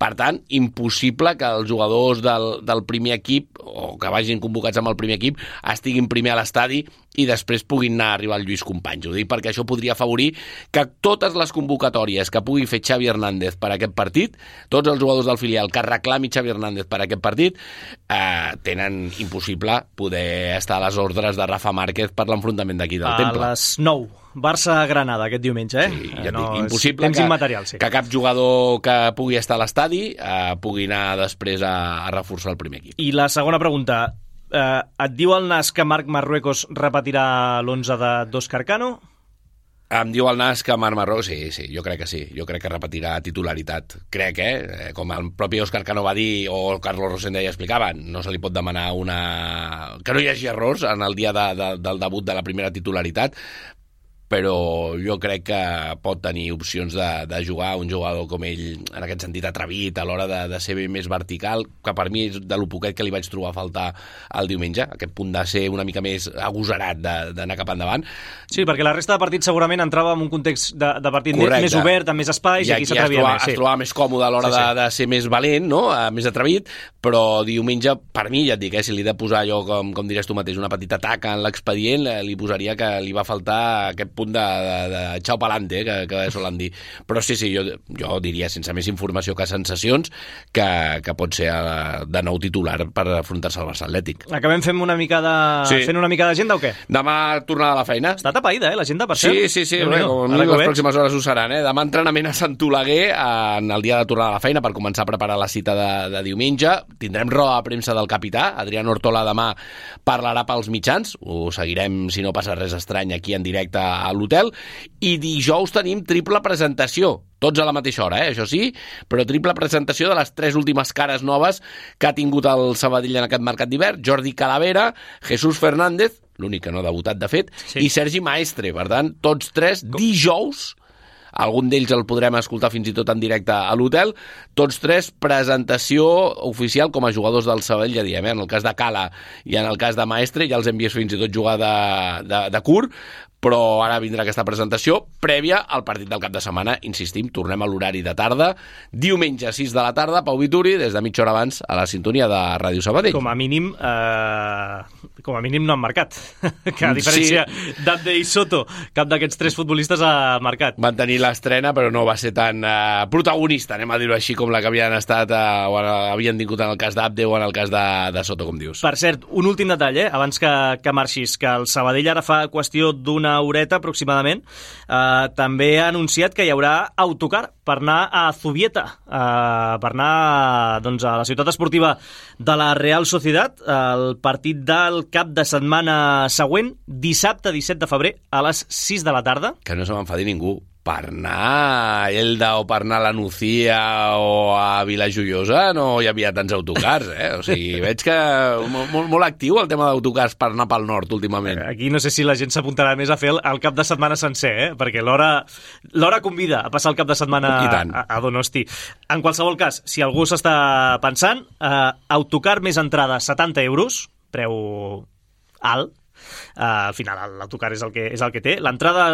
C: Per tant, impossible que els jugadors del, del primer equip o que vagin convocats amb el primer equip estiguin primer a l'estadi i després puguin anar a arribar al Lluís Companys. Ho dic perquè això podria afavorir que totes les convocatòries que pugui fer Xavi Hernández per a aquest partit, tots els jugadors del filial que reclami Xavi Hernández per a aquest partit, eh, tenen impossible poder estar a les ordres de Rafa Márquez per l'enfrontament d'aquí del
A: A
C: Temple.
A: les 9. Barça-Granada aquest diumenge, eh?
C: Sí, ja et
A: no,
C: dic, impossible que,
A: immaterial, sí.
C: que cap jugador que pugui estar a l'estadi eh, pugui anar després a, a reforçar el primer equip.
A: I la segona pregunta. Eh, et diu el Nas que Marc Marruecos repetirà l'11 de d'Òscar Cano?
C: Em diu el Nas que Marc Marró, sí, sí, jo crec que sí. Jo crec que repetirà titularitat. Crec, eh? Eh, Com el propi Òscar Cano va dir, o Carlos Rosenda ja explicava, no se li pot demanar una... que no hi hagi errors en el dia de, de, del debut de la primera titularitat, però jo crec que pot tenir opcions de, de jugar un jugador com ell, en aquest sentit atrevit, a l'hora de, de ser més vertical, que per mi és de lo poquet que li vaig trobar a faltar el diumenge, aquest punt de ser una mica més agosarat de- d'anar cap endavant.
A: Sí, perquè la resta de partits segurament entrava en un context de, de partit
C: Correcte.
A: més obert, amb més espais, i, aquí
C: es
A: s'atrevia més.
C: es trobava més còmode a l'hora
A: Sí, sí.
C: de, de ser més valent, no? Eh, més atrevit, però diumenge, per mi, ja et dic, eh, si li he de posar jo, com, com diries tu mateix, una petita taca en l'expedient, eh, li posaria que li va faltar aquest punt de, de, de xau palante, eh, que, que solen dir. Però sí, sí, jo, jo diria, sense més informació que sensacions, que, que pot ser eh, de nou titular per afrontar-se al Barça Atlètic.
A: Acabem fent una mica de...
C: Sí.
A: fent una mica d'agenda o què?
C: Demà tornada a la feina.
A: Està tapaïda, eh, l'agenda, per cert.
C: Sí, sí, sí, bé, com a les
A: veig.
C: pròximes hores ho seran. Eh? Demà entrenament a Sant Oleguer en el dia de tornar a la feina per començar a preparar la cita de, de diumenge. Tindrem roda de premsa del capità. Adrián Hortola demà parlarà pels mitjans. Ho seguirem, si no passa res estrany, aquí en directe a l'hotel. I dijous tenim triple presentació tots a la mateixa hora, eh? això sí, però triple presentació de les tres últimes cares noves que ha tingut el Sabadell en aquest mercat d'hivern, Jordi Calavera, Jesús Fernández, l'únic que no ha debutat, de fet,
A: Sí.
C: i Sergi Maestre. Per tant, tots tres dijous algun d'ells el podrem escoltar fins i tot en directe a l'hotel. Tots tres, presentació oficial com a jugadors del Sabadell, ja diem, eh? en el cas de Cala i en el cas de Maestre, ja els hem vist fins i tot jugar de, de, de curt, però ara vindrà aquesta presentació prèvia al partit del cap de setmana. Insistim, tornem a l'horari de tarda, diumenge 6 de la tarda, Pau Vituri, des de mitja hora abans, a la sintonia de Ràdio Sabadell.
A: Com a mínim, eh, com a mínim no han marcat. que a diferència sí. d'Abde i Soto, cap d'aquests tres futbolistes ha marcat.
C: van tenir l'estrena, però no va ser tan eh, protagonista, anem a dir-ho així, com la que havien estat eh, o en- havien tingut en el cas d'Abde o en el cas de, de Soto, com dius.
A: Per cert, un últim detall, eh, abans que, que marxis, que el Sabadell ara fa qüestió d'una horeta aproximadament, eh, també ha anunciat que hi haurà autocar per anar a Zubieta, eh, per anar doncs, a la ciutat esportiva de la Real Societat, el partit del cap de setmana següent, dissabte 17 de febrer, a les 6 de la tarda.
C: Que no se m'enfadi ningú. Per anar a Elda o per anar a la Nucía o a Vila Joiosa no hi havia tants autocars, eh? O sigui, veig que molt, molt, actiu el tema d'autocars per anar pel nord últimament.
A: Aquí no sé si la gent s'apuntarà més a fer el, el cap de setmana sencer, eh? perquè l'hora convida a passar el cap de setmana a, a Donosti. En qualsevol cas, si algú s'està pensant, eh, autocar més entrada 70 euros, preu alt, Uh, al final l'autocar és el que és el que té. L'entrada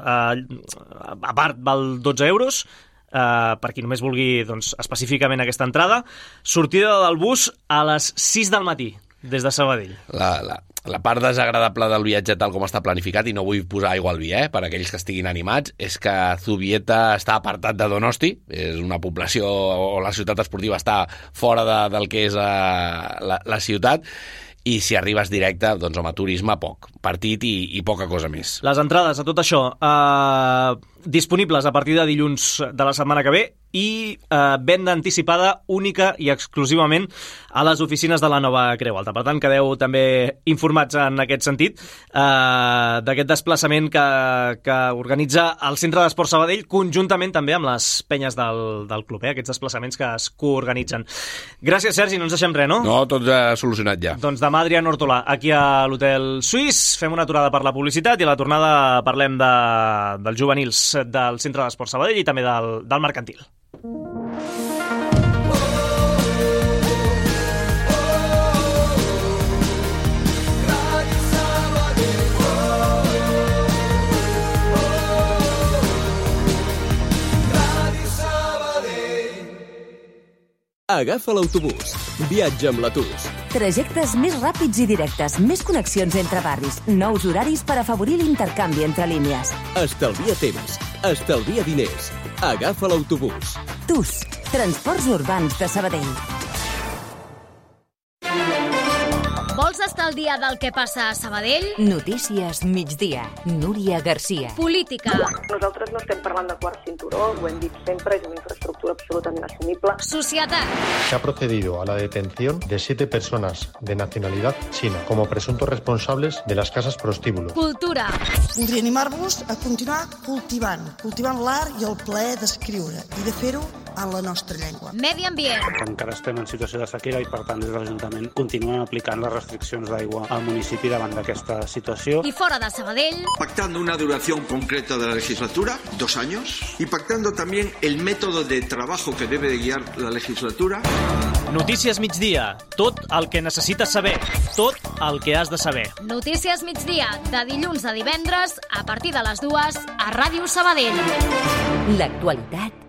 A: uh, a part val 12 euros uh, per qui només vulgui doncs, específicament aquesta entrada. Sortida del bus a les 6 del matí des de Sabadell.
C: la, la, la part desagradable del viatge tal com està planificat, i no vull posar aigua al vi, eh, per aquells que estiguin animats, és que Zubieta està apartat de Donosti, és una població, o la ciutat esportiva està fora de, del que és eh, la, la ciutat, i si arribes directe, doncs home, turisme poc. Partit i, i poca cosa més.
A: Les entrades a tot això eh, disponibles a partir de dilluns de la setmana que ve i eh, venda anticipada única i exclusivament a les oficines de la nova Creu Alta. Per tant, quedeu també informats en aquest sentit eh, d'aquest desplaçament que, que organitza el Centre d'Esport Sabadell conjuntament també amb les penyes del, del club, eh, aquests desplaçaments que es coorganitzen. Gràcies, Sergi, no ens deixem res, no?
C: No, tot ja solucionat ja.
A: Doncs demà Adrià Hortolà, aquí a l'Hotel Suís, fem una aturada per la publicitat i a la tornada parlem de, dels juvenils del Centre d'Esport Sabadell i també del, del mercantil.
F: Agafa l'autobús. Viatja amb l'Atus.
G: Trajectes més ràpids i directes, més connexions entre barris, nous horaris per afavorir l'intercanvi entre línies.
F: Estalvia temps. Estalvia diners. Agafa l'autobús.
G: TUS, Transports Urbans de Sabadell.
H: Vols estar al dia del que passa a Sabadell?
B: Notícies migdia. Núria Garcia.
H: Política,
I: Nosaltres no estem parlant de quart cinturó, ho hem dit sempre, és una infraestructura absolutament assumible.
H: societat,
J: Se ha procedido a la detención de siete personas de nacionalidad china como presuntos responsables de las casas prostíbulos.
H: cultura,
K: Voldria animar-vos a continuar cultivant, cultivant l'art i el plaer d'escriure i de fer-ho en la nostra llengua.
H: medi ambient,
L: Encara estem en situació de sequera i, per tant, des de l'Ajuntament continuem aplicant les restriccions d'aigua al municipi davant d'aquesta situació.
H: i fora de Sabadell,
M: pactando una duración concreta de la legislatura, dos años, y pactando también el método de trabajo que debe de guiar la legislatura.
A: Notícies migdia. Tot el que necessites saber. Tot el que has de saber.
H: notícies migdia, de dilluns a divendres, a partir de les dues, a Ràdio Sabadell.
B: L'actualitat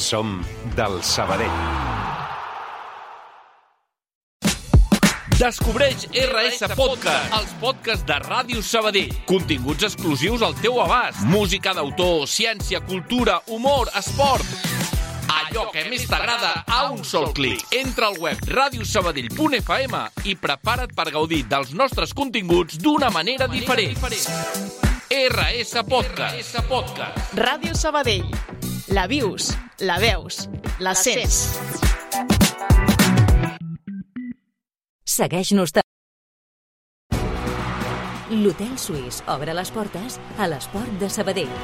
N: Som del Sabadell.
C: Descobreix RS Podcast, els podcasts de Ràdio Sabadell. Continguts exclusius al teu abast. Música d'autor, ciència, cultura, humor, esport. Allò que més t'agrada a un sol clic. Entra al web radiosabadell.fm i prepara't per gaudir dels nostres continguts d'una manera diferent. RS Podcast. Podcast.
O: Ràdio Sabadell. La vius, la veus, la sents.
B: Segueix-nos també. L'Hotel Suís obre les portes a l'esport de Sabadell.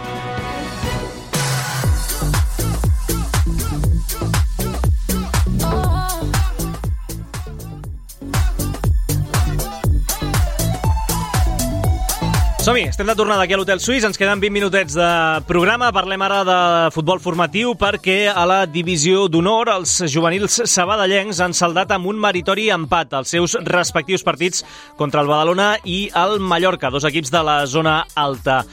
A: Som-hi, estem de tornada aquí a l'Hotel Suís, ens queden 20 minutets de programa, parlem ara de futbol formatiu perquè a la divisió d'honor els juvenils sabadellencs han saldat amb un meritori empat els seus respectius partits contra el Badalona i el Mallorca, dos equips de la zona alta.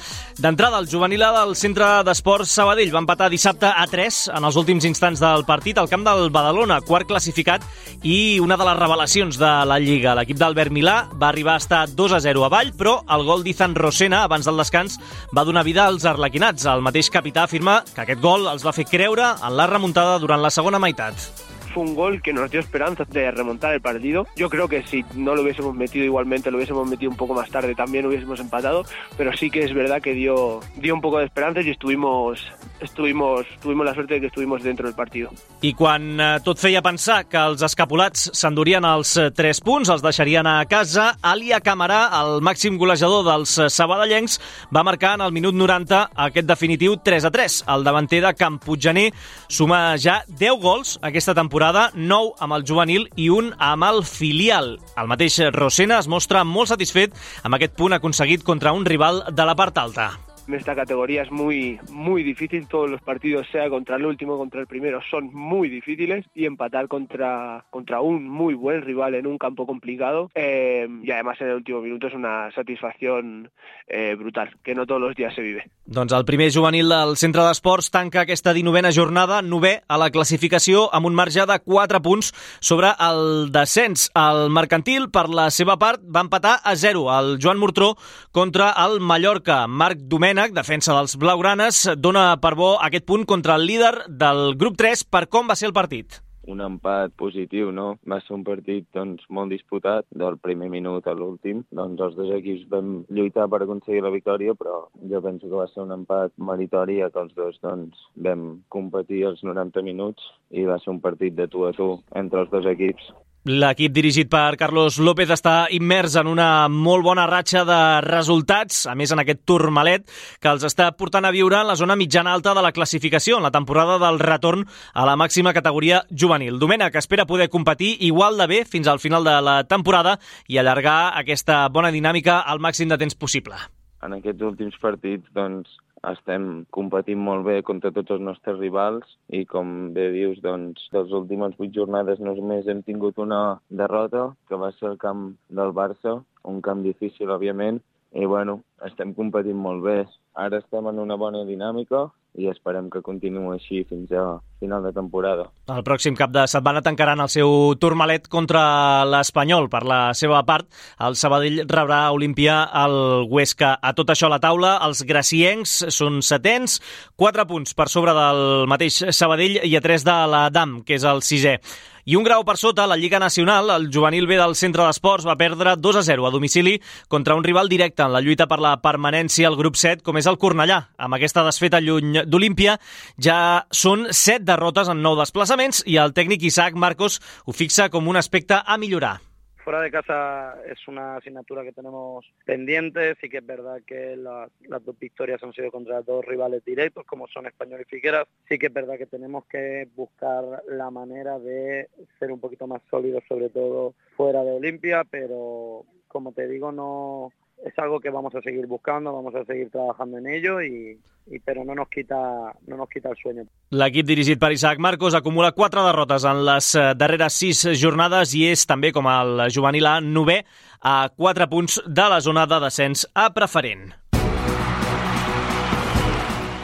A: D'entrada, el juvenil del Centre d'Esports Sabadell va empatar dissabte a 3 en els últims instants del partit al camp del Badalona, quart classificat i una de les revelacions de la Lliga. L'equip d'Albert Milà va arribar a estar 2 a 0 avall, però el gol d'Izan Rosena abans del descans va donar vida als arlequinats. El mateix capità afirma que aquest gol els va fer creure en la remuntada durant la segona meitat.
P: Fue un gol que nos dio esperanzas de remontar el partido. Yo creo que si no lo hubiésemos metido igualmente, lo hubiésemos metido un poco más tarde, también hubiésemos empatado, pero sí que es verdad que dio, dio un poco de esperanzas y estuvimos, estuvimos, tuvimos la suerte de que estuvimos dentro del partido.
A: I quan eh, tot feia pensar que els escapulats s'endurien els eh, 3 punts, els deixarien a casa, Alia Camarà, el màxim golejador dels eh, sabadellencs, va marcar en el minut 90 aquest definitiu 3 a 3. El davanter de Camputjaner suma ja 10 gols aquesta temporada, 9 amb el juvenil i un amb el filial. El mateix Rosena es mostra molt satisfet amb aquest punt aconseguit contra un rival de la part alta.
P: En esta categoría es muy, muy difícil. Todos los partidos, sea contra el último, contra el primero, son muy difíciles y empatar contra, contra un muy buen rival en un campo complicado eh, y además en el último minuto es una satisfacción eh, brutal, que no todos los días se vive.
A: Doncs el primer juvenil del Centre d'Esports tanca aquesta 19a jornada, novè a la classificació amb un marge de 4 punts sobre el descens. El mercantil, per la seva part, va empatar a 0 el Joan Mortró contra el Mallorca. Marc Domènech, defensa dels blaugranes, dona per bo aquest punt contra el líder del grup 3 per com va ser el partit
Q: un empat positiu, no? Va ser un partit doncs, molt disputat, del primer minut a l'últim. Doncs els dos equips vam lluitar per aconseguir la victòria, però jo penso que va ser un empat meritori, que els dos doncs, vam competir els 90 minuts i va ser un partit de tu a tu entre els dos equips.
A: L'equip dirigit per Carlos López està immers en una molt bona ratxa de resultats, a més en aquest turmalet que els està portant a viure en la zona mitjana-alta de la classificació en la temporada del retorn a la màxima categoria juvenil. Domènec espera poder competir igual de bé fins al final de la temporada i allargar aquesta bona dinàmica al màxim de temps possible.
Q: En aquests últims partits, doncs, estem competint molt bé contra tots els nostres rivals i com bé dius, doncs, de les últimes vuit jornades només hem tingut una derrota, que va ser el camp del Barça, un camp difícil, òbviament, i bueno, estem competint molt bé. Ara estem en una bona dinàmica i esperem que continuï així fins a final de temporada.
A: El pròxim cap de setmana tancaran el seu turmalet contra l'Espanyol. Per la seva part, el Sabadell rebrà Olímpia el Huesca. A tot això a la taula, els graciencs són setens, 4 punts per sobre del mateix Sabadell i a 3 de la DAM, que és el sisè. I un grau per sota, la Lliga Nacional, el juvenil B del Centre d'Esports va perdre 2 a 0 a domicili contra un rival directe en la lluita per la permanència al grup 7, com és el Cornellà. Amb aquesta desfeta lluny d'Olímpia ja són 7 derrotes en 9 desplaçaments i el tècnic Isaac Marcos ho fixa com un aspecte a millorar.
R: Fuera de casa es una asignatura que tenemos pendiente. Sí que es verdad que la, las dos victorias han sido contra dos rivales directos, como son Español y Figueras. Sí que es verdad que tenemos que buscar la manera de ser un poquito más sólidos, sobre todo fuera de Olimpia, pero como te digo, no, es algo que vamos a seguir buscando, vamos a seguir trabajando en ello y, y pero no nos quita no nos quita el sueño.
A: L'equip dirigit per Isaac Marcos acumula quatre derrotes en les eh, darreres sis jornades i és també com el juvenil A novè a quatre punts de la zona de descens a preferent.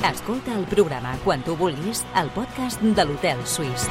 B: Escolta el programa quan tu vulguis al podcast de l'Hotel Suís.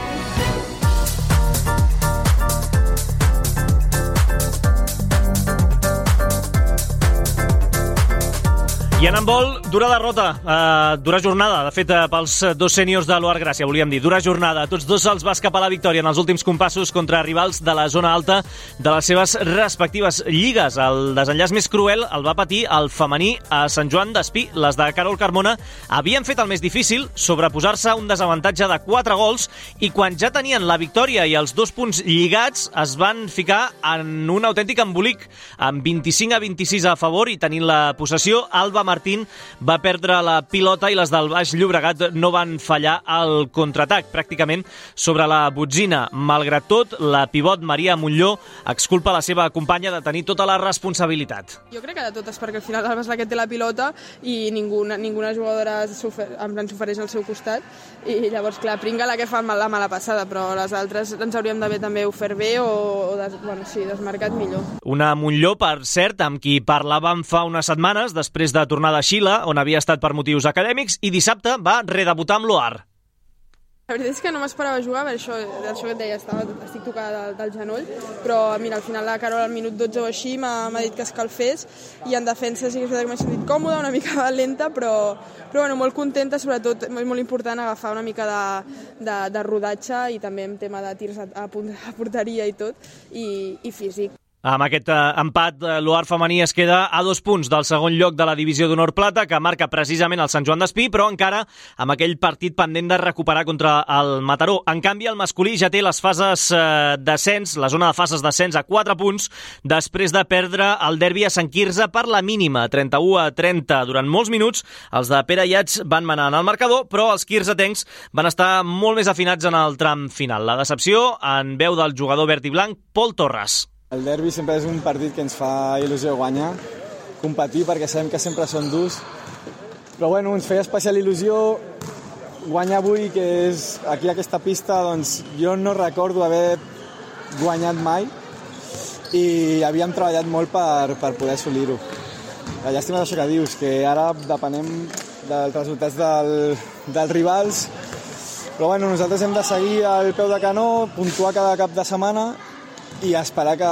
A: I en handbol, dura derrota, eh, dura jornada, de fet, eh, pels dos sèniors de l'Oar Gràcia, volíem dir, dura jornada. Tots dos els va escapar la victòria en els últims compassos contra rivals de la zona alta de les seves respectives lligues. El desenllaç més cruel el va patir el femení a Sant Joan d'Espí. Les de Carol Carmona havien fet el més difícil, sobreposar-se a un desavantatge de 4 gols i quan ja tenien la victòria i els dos punts lligats es van ficar en un autèntic embolic amb 25 a 26 a favor i tenint la possessió, Alba Martín va perdre la pilota i les del Baix Llobregat no van fallar al contraatac, pràcticament sobre la botzina. Malgrat tot, la pivot Maria Montlló exculpa la seva companya de tenir tota la responsabilitat.
S: Jo crec que de totes, perquè al final la que té la pilota i ninguna, ninguna jugadora en plan s'ofereix al seu costat i llavors, clar, pringa la que fa la mala passada, però les altres ens hauríem d'haver també ofert bé o, o des, bueno, sí, desmarcat millor.
A: Una Montlló, per cert, amb qui parlàvem fa unes setmanes, després de tornar tornada a Xile, on havia estat per motius acadèmics, i dissabte va redebutar amb l'OAR.
S: La veritat és que no m'esperava jugar, per això, això que et deia, estava, estic tocada del, del genoll, però mira, al final la Carol al minut 12 o així m'ha dit que escalfés i en defensa sí que m'he sentit còmoda, una mica lenta, però, però bueno, molt contenta, sobretot és molt important agafar una mica de, de, de rodatge i també en tema de tirs a, a, a porteria i tot, i, i físic.
A: Amb aquest eh, empat, eh, l'Oar femení es queda a dos punts del segon lloc de la divisió d'honor plata, que marca precisament el Sant Joan d'Espí, però encara amb aquell partit pendent de recuperar contra el Mataró. En canvi, el masculí ja té les fases eh, d'ascens, la zona de fases d'ascens a 4 punts, després de perdre el derbi a Sant Quirze per la mínima, 31 a 30. Durant molts minuts, els de Pere Iats van manar en el marcador, però els quirzetencs van estar molt més afinats en el tram final. La decepció en veu del jugador verd i blanc, Pol Torres.
T: El derbi sempre és un partit que ens fa il·lusió guanyar, competir perquè sabem que sempre són durs Però bueno, ens feia especial il·lusió guanyar avui, que és aquí aquesta pista, doncs jo no recordo haver guanyat mai i havíem treballat molt per, per poder assolir-ho. La llàstima és això que dius, que ara depenem dels resultats del, dels rivals, però bueno, nosaltres hem de seguir al peu de canó, puntuar cada cap de setmana i esperar que,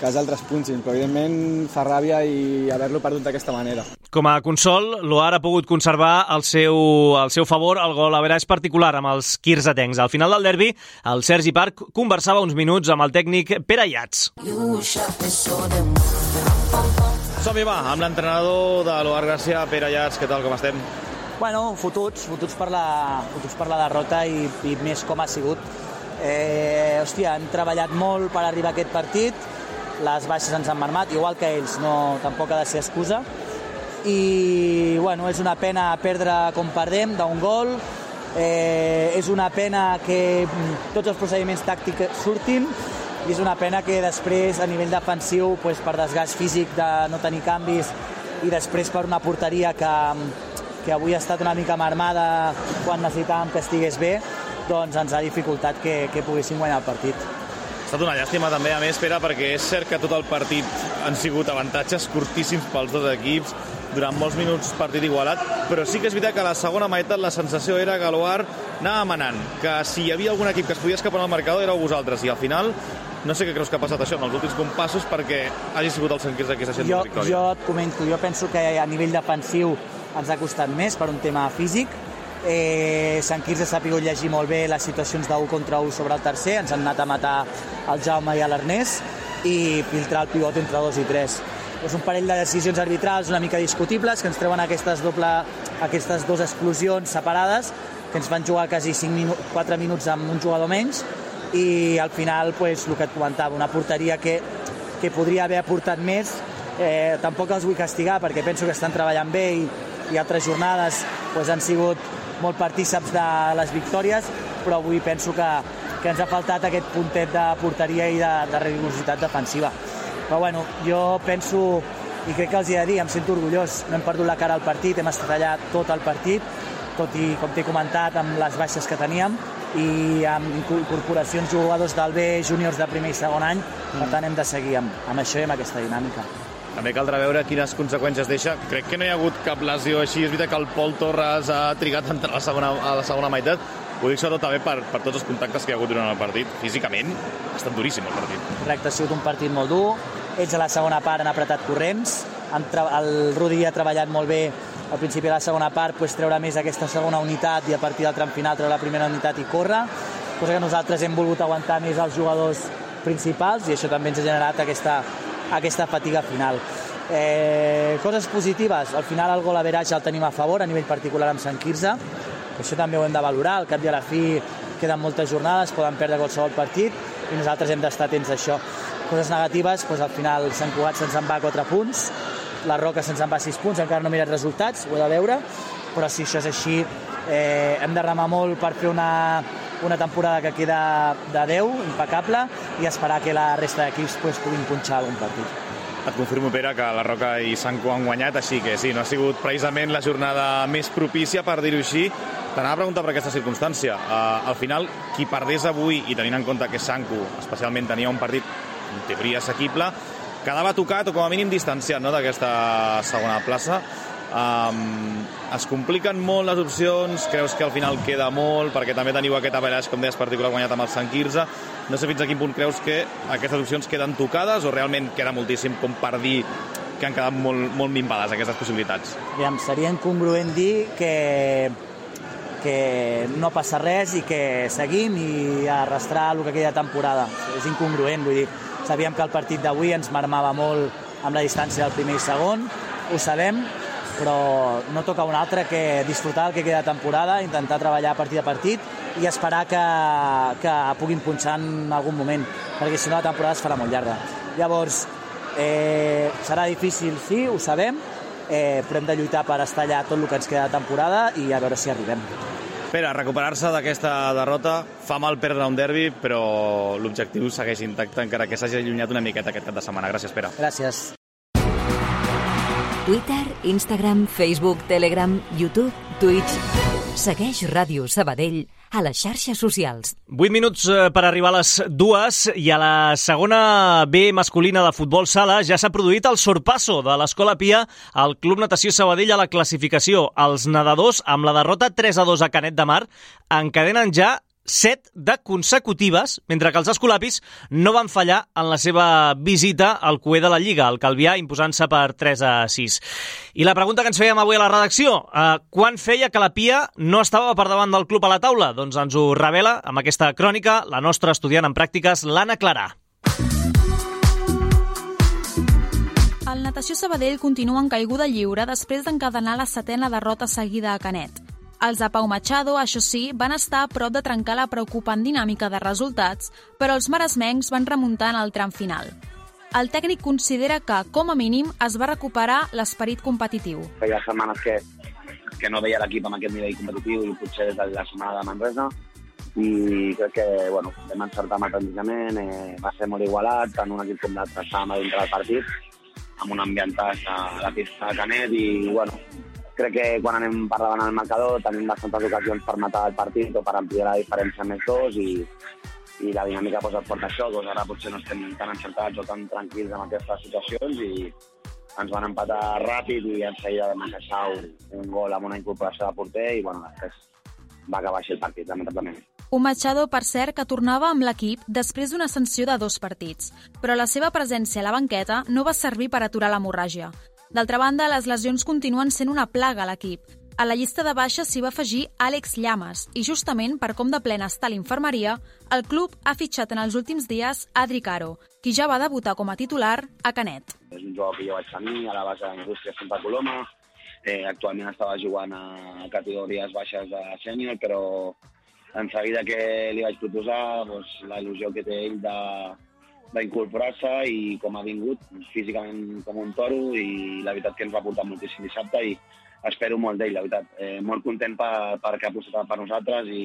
T: que els altres punxin, però evidentment fa ràbia i haver-lo perdut d'aquesta manera.
A: Com a consol, l'Oar ha pogut conservar el seu, el seu favor el gol a veràs particular amb els quirzetencs. Al final del derbi, el Sergi Parc conversava uns minuts amb el tècnic Pere Iats.
U: Som-hi, va, amb l'entrenador de l'Oar Gràcia, Pere Iats. Què tal, com estem?
V: Bueno, fotuts, fotuts per la, fotuts per la derrota i, i més com ha sigut. Eh, hòstia, han treballat molt per arribar a aquest partit, les baixes ens han marmat, igual que ells, no, tampoc ha de ser excusa. I bueno, és una pena perdre com perdem d'un gol, eh, és una pena que tots els procediments tàctics surtin i és una pena que després a nivell defensiu pues, per desgast físic de no tenir canvis i després per una porteria que, que avui ha estat una mica marmada quan necessitàvem que estigués bé doncs ens ha dificultat que, que poguéssim guanyar el partit.
U: Ha estat una llàstima també, a més, Pere, perquè és cert que tot el partit han sigut avantatges curtíssims pels dos equips, durant molts minuts partit igualat, però sí que és veritat que a la segona meitat la sensació era que l'Oar anava manant, que si hi havia algun equip que es podia escapar al marcador éreu vosaltres, i al final no sé què creus que ha passat això en els últims compassos perquè hagi sigut el Sant Quirze qui s'ha
V: jo,
U: victòria.
V: Jo et comento, jo penso que a nivell defensiu ens ha costat més per un tema físic, Eh, Sant Quirze s'ha pogut llegir molt bé les situacions d'1 contra 1 sobre el tercer, ens han anat a matar el Jaume i l'Ernest i filtrar el pivot entre 2 i 3 és un parell de decisions arbitrals una mica discutibles que ens treuen aquestes, doble, aquestes dues explosions separades que ens van jugar quasi 5 minu 4 minuts amb un jugador menys. I al final pues, el que et comentava, una porteria que, que podria haver aportat més. Eh, tampoc els vull castigar perquè penso que estan treballant bé i, i altres jornades pues, han sigut molt partíceps de les victòries però avui penso que, que ens ha faltat aquest puntet de porteria i de, de rigorositat defensiva. Però bueno, jo penso i crec que els hi he de dir, em sento orgullós. No hem perdut la cara al partit, hem estat allà tot el partit tot i, com t'he comentat, amb les baixes que teníem i amb incorporacions jugadors del B, júniors de primer i segon any, per tant hem de seguir amb, amb això i amb aquesta dinàmica.
U: També caldrà veure quines conseqüències deixa. Crec que no hi ha hagut cap lesió així. És veritat que el Pol Torres ha trigat a entrar a la segona, a la segona meitat. Ho dic sobretot també per, per tots els contactes que hi ha hagut durant el partit. Físicament ha estat duríssim el partit.
V: Correcte, ha sigut un partit molt dur. Ells a la segona part han apretat corrents. El Rudi ha treballat molt bé al principi de la segona part pues, treure més aquesta segona unitat i a partir del tram final treure la primera unitat i córrer, cosa que nosaltres hem volgut aguantar més els jugadors principals i això també ens ha generat aquesta, aquesta fatiga final. Eh, coses positives, al final el gol a veratge el tenim a favor a nivell particular amb Sant Quirze, això també ho hem de valorar, al cap i a la fi queden moltes jornades, poden perdre qualsevol partit i nosaltres hem d'estar atents a això. Coses negatives, doncs al final Sant Cugat se'ns en va a 4 punts, la Roca se'ns en va 6 punts, encara no he mirat resultats, ho he de veure, però si això és així eh, hem de remar molt per fer una, una temporada que queda de 10, impecable, i esperar que la resta d'equips pues, puguin punxar algun partit.
U: Et confirmo, Pere, que la Roca i Sanco han guanyat, així que sí, no ha sigut precisament la jornada més propícia, per dir-ho així. T'anava a preguntar per aquesta circumstància. Uh, al final, qui perdés avui, i tenint en compte que Sanco especialment tenia un partit en teoria assequible, quedava tocat o com a mínim distanciat no, d'aquesta segona plaça. Um, es compliquen molt les opcions, creus que al final queda molt, perquè també teniu aquest averaix, com deies, particular guanyat amb el Sant Quirze. No sé fins a quin punt creus que aquestes opcions queden tocades o realment queda moltíssim com per dir que han quedat molt, molt minvades aquestes possibilitats?
V: Aviam, seria incongruent dir que, que no passa res i que seguim i arrastrar el que queda de temporada. És incongruent, vull dir, sabíem que el partit d'avui ens marmava molt amb la distància del primer i segon, ho sabem, però no toca un altre que disfrutar el que queda de temporada, intentar treballar partit a partit i esperar que, que puguin punxar en algun moment, perquè si no la temporada es farà molt llarga. Llavors, eh, serà difícil, sí, ho sabem, eh, però hem de lluitar per estar allà tot el que ens queda de temporada i a veure si arribem.
U: Pere, recuperar-se d'aquesta derrota fa mal perdre un derbi, però l'objectiu segueix intacte, encara que s'hagi allunyat una miqueta aquest cap de setmana. Gràcies, Pere.
V: Gràcies.
B: Twitter, Instagram, Facebook, Telegram, YouTube, Twitch... Segueix Ràdio Sabadell a les xarxes socials.
A: 8 minuts eh, per arribar a les dues i a la segona B masculina de futbol sala ja s'ha produït el sorpasso de l'Escola Pia al Club Natació Sabadell a la classificació. Els nedadors, amb la derrota 3 a 2 a Canet de Mar, encadenen ja set de consecutives, mentre que els escolapis no van fallar en la seva visita al cué de la Lliga, el Calvià imposant-se per 3 a 6. I la pregunta que ens fèiem avui a la redacció, eh, quan feia que la Pia no estava per davant del club a la taula? Doncs ens ho revela amb aquesta crònica la nostra estudiant en pràctiques, l'Anna Clarà.
W: El Natació Sabadell continua en caiguda lliure després d'encadenar la setena derrota seguida a Canet. Els de Pau Machado, això sí, van estar a prop de trencar la preocupant dinàmica de resultats, però els maresmencs van remuntar en el tram final. El tècnic considera que, com a mínim, es va recuperar l'esperit competitiu.
X: Feia setmanes que, que no veia l'equip amb aquest nivell competitiu i potser des de la setmana de Manresa i crec que bueno, vam encertar amb el plantejament, eh, va ser molt igualat, tant un equip com l'altre estàvem a dintre del partit, amb un ambientat a la pista de Canet i bueno, crec que quan anem per davant al marcador tenim bastantes ocasions per matar el partit o per ampliar la diferència més dos i, i la dinàmica pues, et porta això, doncs ara potser no estem tan encertats o tan tranquils en aquestes situacions i ens van empatar ràpid i en seguida vam encaixar un, un gol amb una incorporació de porter i bueno, després va acabar així el partit, lamentablement.
W: Un Machado, per cert, que tornava amb l'equip després d'una sanció de dos partits, però la seva presència a la banqueta no va servir per aturar l'hemorràgia. D'altra banda, les lesions continuen sent una plaga a l'equip. A la llista de baixes s'hi va afegir Àlex Llames i justament per com de plena està l'infermeria, el club ha fitxat en els últims dies Adri Caro, qui ja va debutar com a titular a Canet.
X: És un jugador que jo vaig tenir a la base d'Indústria Santa Coloma, eh, actualment estava jugant a categories baixes de sènior, però en seguida que li vaig proposar doncs, la il·lusió que té ell de, d'incorporar-se i com ha vingut físicament com un toro i la veritat que ens va portar moltíssim dissabte i espero molt d'ell, la veritat. Eh, molt content per, per que ha apostat per nosaltres i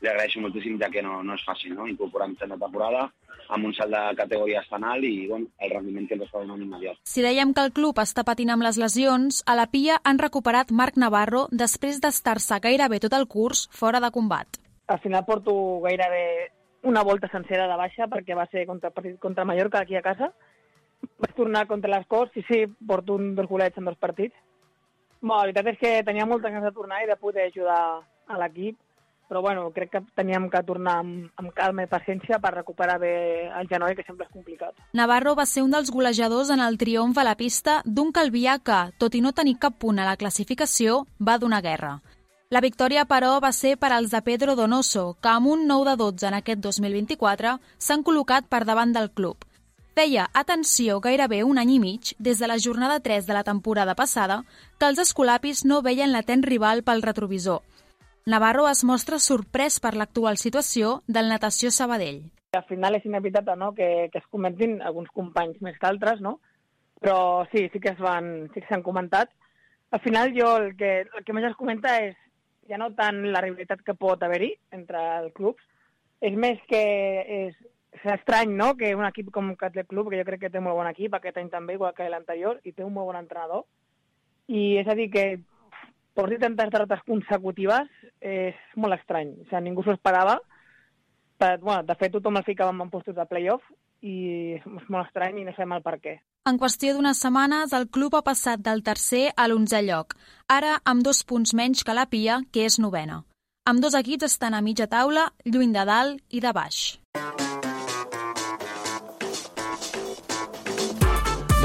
X: li agraeixo moltíssim ja que no, no és fàcil no? incorporar en de temporada amb un salt de categoria tan alt i bueno, el rendiment que ens està donant immediat.
W: Si dèiem que el club està patint amb les lesions, a la Pia han recuperat Marc Navarro després d'estar-se gairebé tot el curs fora de combat.
Y: Al final porto gairebé una volta sencera de baixa perquè va ser contra, contra Mallorca aquí a casa. Vaig tornar contra les Corts i sí, porto un dos golets en dos partits. Bé, la veritat és que tenia moltes ganes de tornar i de poder ajudar a l'equip, però bueno, crec que teníem que tornar amb, amb calma i paciència per recuperar bé el genoll, que sempre és complicat.
W: Navarro va ser un dels golejadors en el triomf a la pista d'un Calvià que, tot i no tenir cap punt a la classificació, va donar guerra. La victòria, però, va ser per als de Pedro Donoso, que amb un 9 de 12 en aquest 2024 s'han col·locat per davant del club. Feia, atenció, gairebé un any i mig, des de la jornada 3 de la temporada passada, que els escolapis no veien l'atent rival pel retrovisor. Navarro es mostra sorprès per l'actual situació del Natació Sabadell.
Y: Al final és inevitable no? que, que es comentin alguns companys més que altres, no? però sí, sí que es van, sí que s'han comentat. Al final jo el que, el que més es comenta és ja no tant la rivalitat que pot haver-hi entre els clubs, és més que és, és estrany no? que un equip com Catlep Club, que jo crec que té molt bon equip, aquest any també, igual que l'anterior, i té un molt bon entrenador, i és a dir que porti tantes derrotes consecutives és molt estrany. O sigui, ningú s'ho esperava. Però, bueno, de fet, tothom el ficava en postos de playoff i és molt estrany i no sabem el per què.
W: En qüestió d'unes setmanes, el club ha passat del tercer a l'onzè lloc, ara amb dos punts menys que la Pia, que és novena. Amb dos equips estan a mitja taula, lluny de dalt i de baix.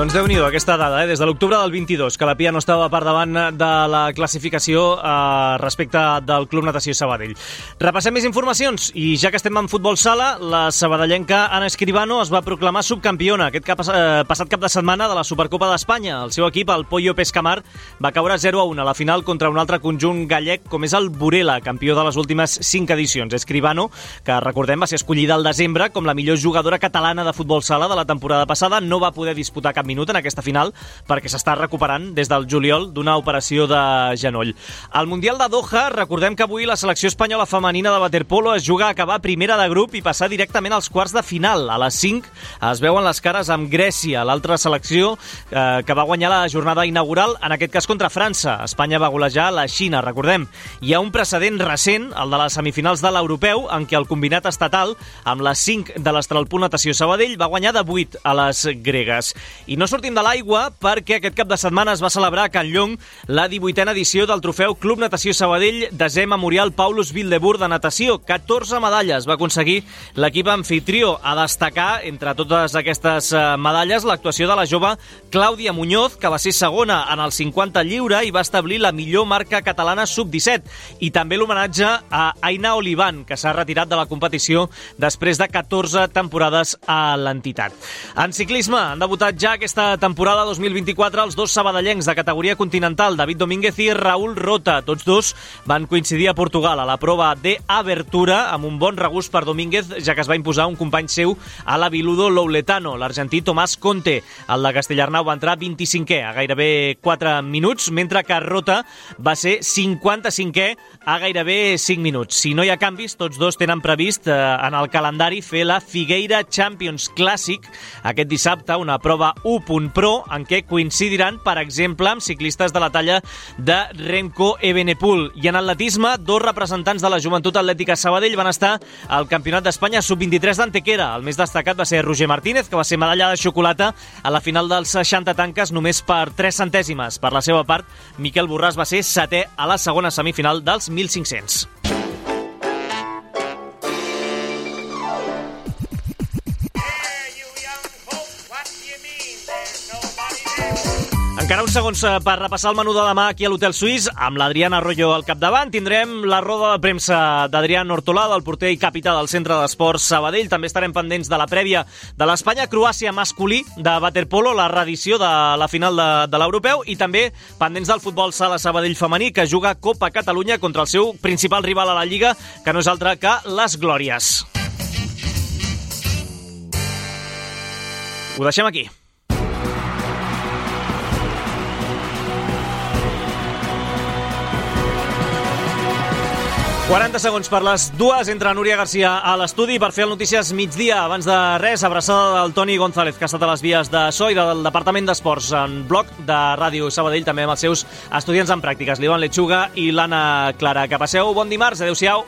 A: Doncs déu nhi aquesta dada, eh? des de l'octubre del 22, que la Pia no estava per davant de la classificació eh, respecte del Club Natació Sabadell. Repassem més informacions i ja que estem en futbol sala, la sabadellenca Ana Escribano es va proclamar subcampiona aquest cap, eh, passat cap de setmana de la Supercopa d'Espanya. El seu equip, el Pollo Pescamar, va caure 0 a 1 a la final contra un altre conjunt gallec com és el Burela, campió de les últimes 5 edicions. Escribano, que recordem va ser escollida al desembre com la millor jugadora catalana de futbol sala de la temporada passada, no va poder disputar cap minut en aquesta final perquè s'està recuperant des del juliol d'una operació de genoll. Al Mundial de Doha, recordem que avui la selecció espanyola femenina de waterpolo es juga a acabar primera de grup i passar directament als quarts de final. A les 5 es veuen les cares amb Grècia, l'altra selecció eh, que va guanyar la jornada inaugural, en aquest cas contra França. Espanya va golejar la Xina, recordem. Hi ha un precedent recent, el de les semifinals de l'Europeu, en què el combinat estatal, amb les 5 de l'Estralpunt Natació Sabadell, va guanyar de 8 a les gregues. I no sortim de l'aigua perquè aquest cap de setmana es va celebrar a Can Llong la 18a edició del trofeu Club Natació Sabadell desè Memorial Paulus Wildebur de natació. 14 medalles va aconseguir l'equip anfitrió. A destacar, entre totes aquestes eh, medalles, l'actuació de la jove Clàudia Muñoz, que va ser segona en el 50 lliure i va establir la millor marca catalana sub-17. I també l'homenatge a Aina Olivan, que s'ha retirat de la competició després de 14 temporades a l'entitat. En ciclisme han debutat ja aquesta temporada 2024 els dos sabadellencs de categoria continental, David Domínguez i Raúl Rota. Tots dos van coincidir a Portugal a la prova de Abertura amb un bon regust per Domínguez, ja que es va imposar un company seu a la Viludo Louletano, l'argentí Tomàs Conte. El de Castellarnau va entrar 25è a gairebé 4 minuts, mentre que Rota va ser 55è a gairebé 5 minuts. Si no hi ha canvis, tots dos tenen previst eh, en el calendari fer la Figueira Champions Classic aquest dissabte, una prova 1.pro en què coincidiran, per exemple, amb ciclistes de la talla de Remco Evenepoel. I en atletisme, dos representants de la Joventut Atlètica Sabadell van estar al Campionat d'Espanya Sub-23 d'Antequera. El més destacat va ser Roger Martínez, que va ser medalla de xocolata a la final dels 60 tanques només per 3 centèsimes. Per la seva part, Miquel Borràs va ser setè a la segona semifinal dels 1.500. Encara uns segons eh, per repassar el menú de demà aquí a l'Hotel Suís, amb l'Adriana Arroyo al capdavant. Tindrem la roda de premsa d'Adrián Hortolà, el porter i capità del Centre d'Esports Sabadell. També estarem pendents de la prèvia de l'Espanya-Croàcia masculí de Waterpolo, la reedició de la final de, de l'Europeu, i també pendents del futbol sala Sabadell femení, que juga Copa Catalunya contra el seu principal rival a la Lliga, que no és altre que les Glòries. Ho deixem aquí. 40 segons per les dues. Entra Núria Garcia a l'estudi per fer el Notícies migdia. Abans de res, abraçada del Toni González, que ha estat a les vies de so i del Departament d'Esports en bloc de Ràdio Sabadell, també amb els seus estudiants en pràctiques, l'Ivan Lechuga i l'Anna Clara. Que passeu bon dimarts. Adéu-siau.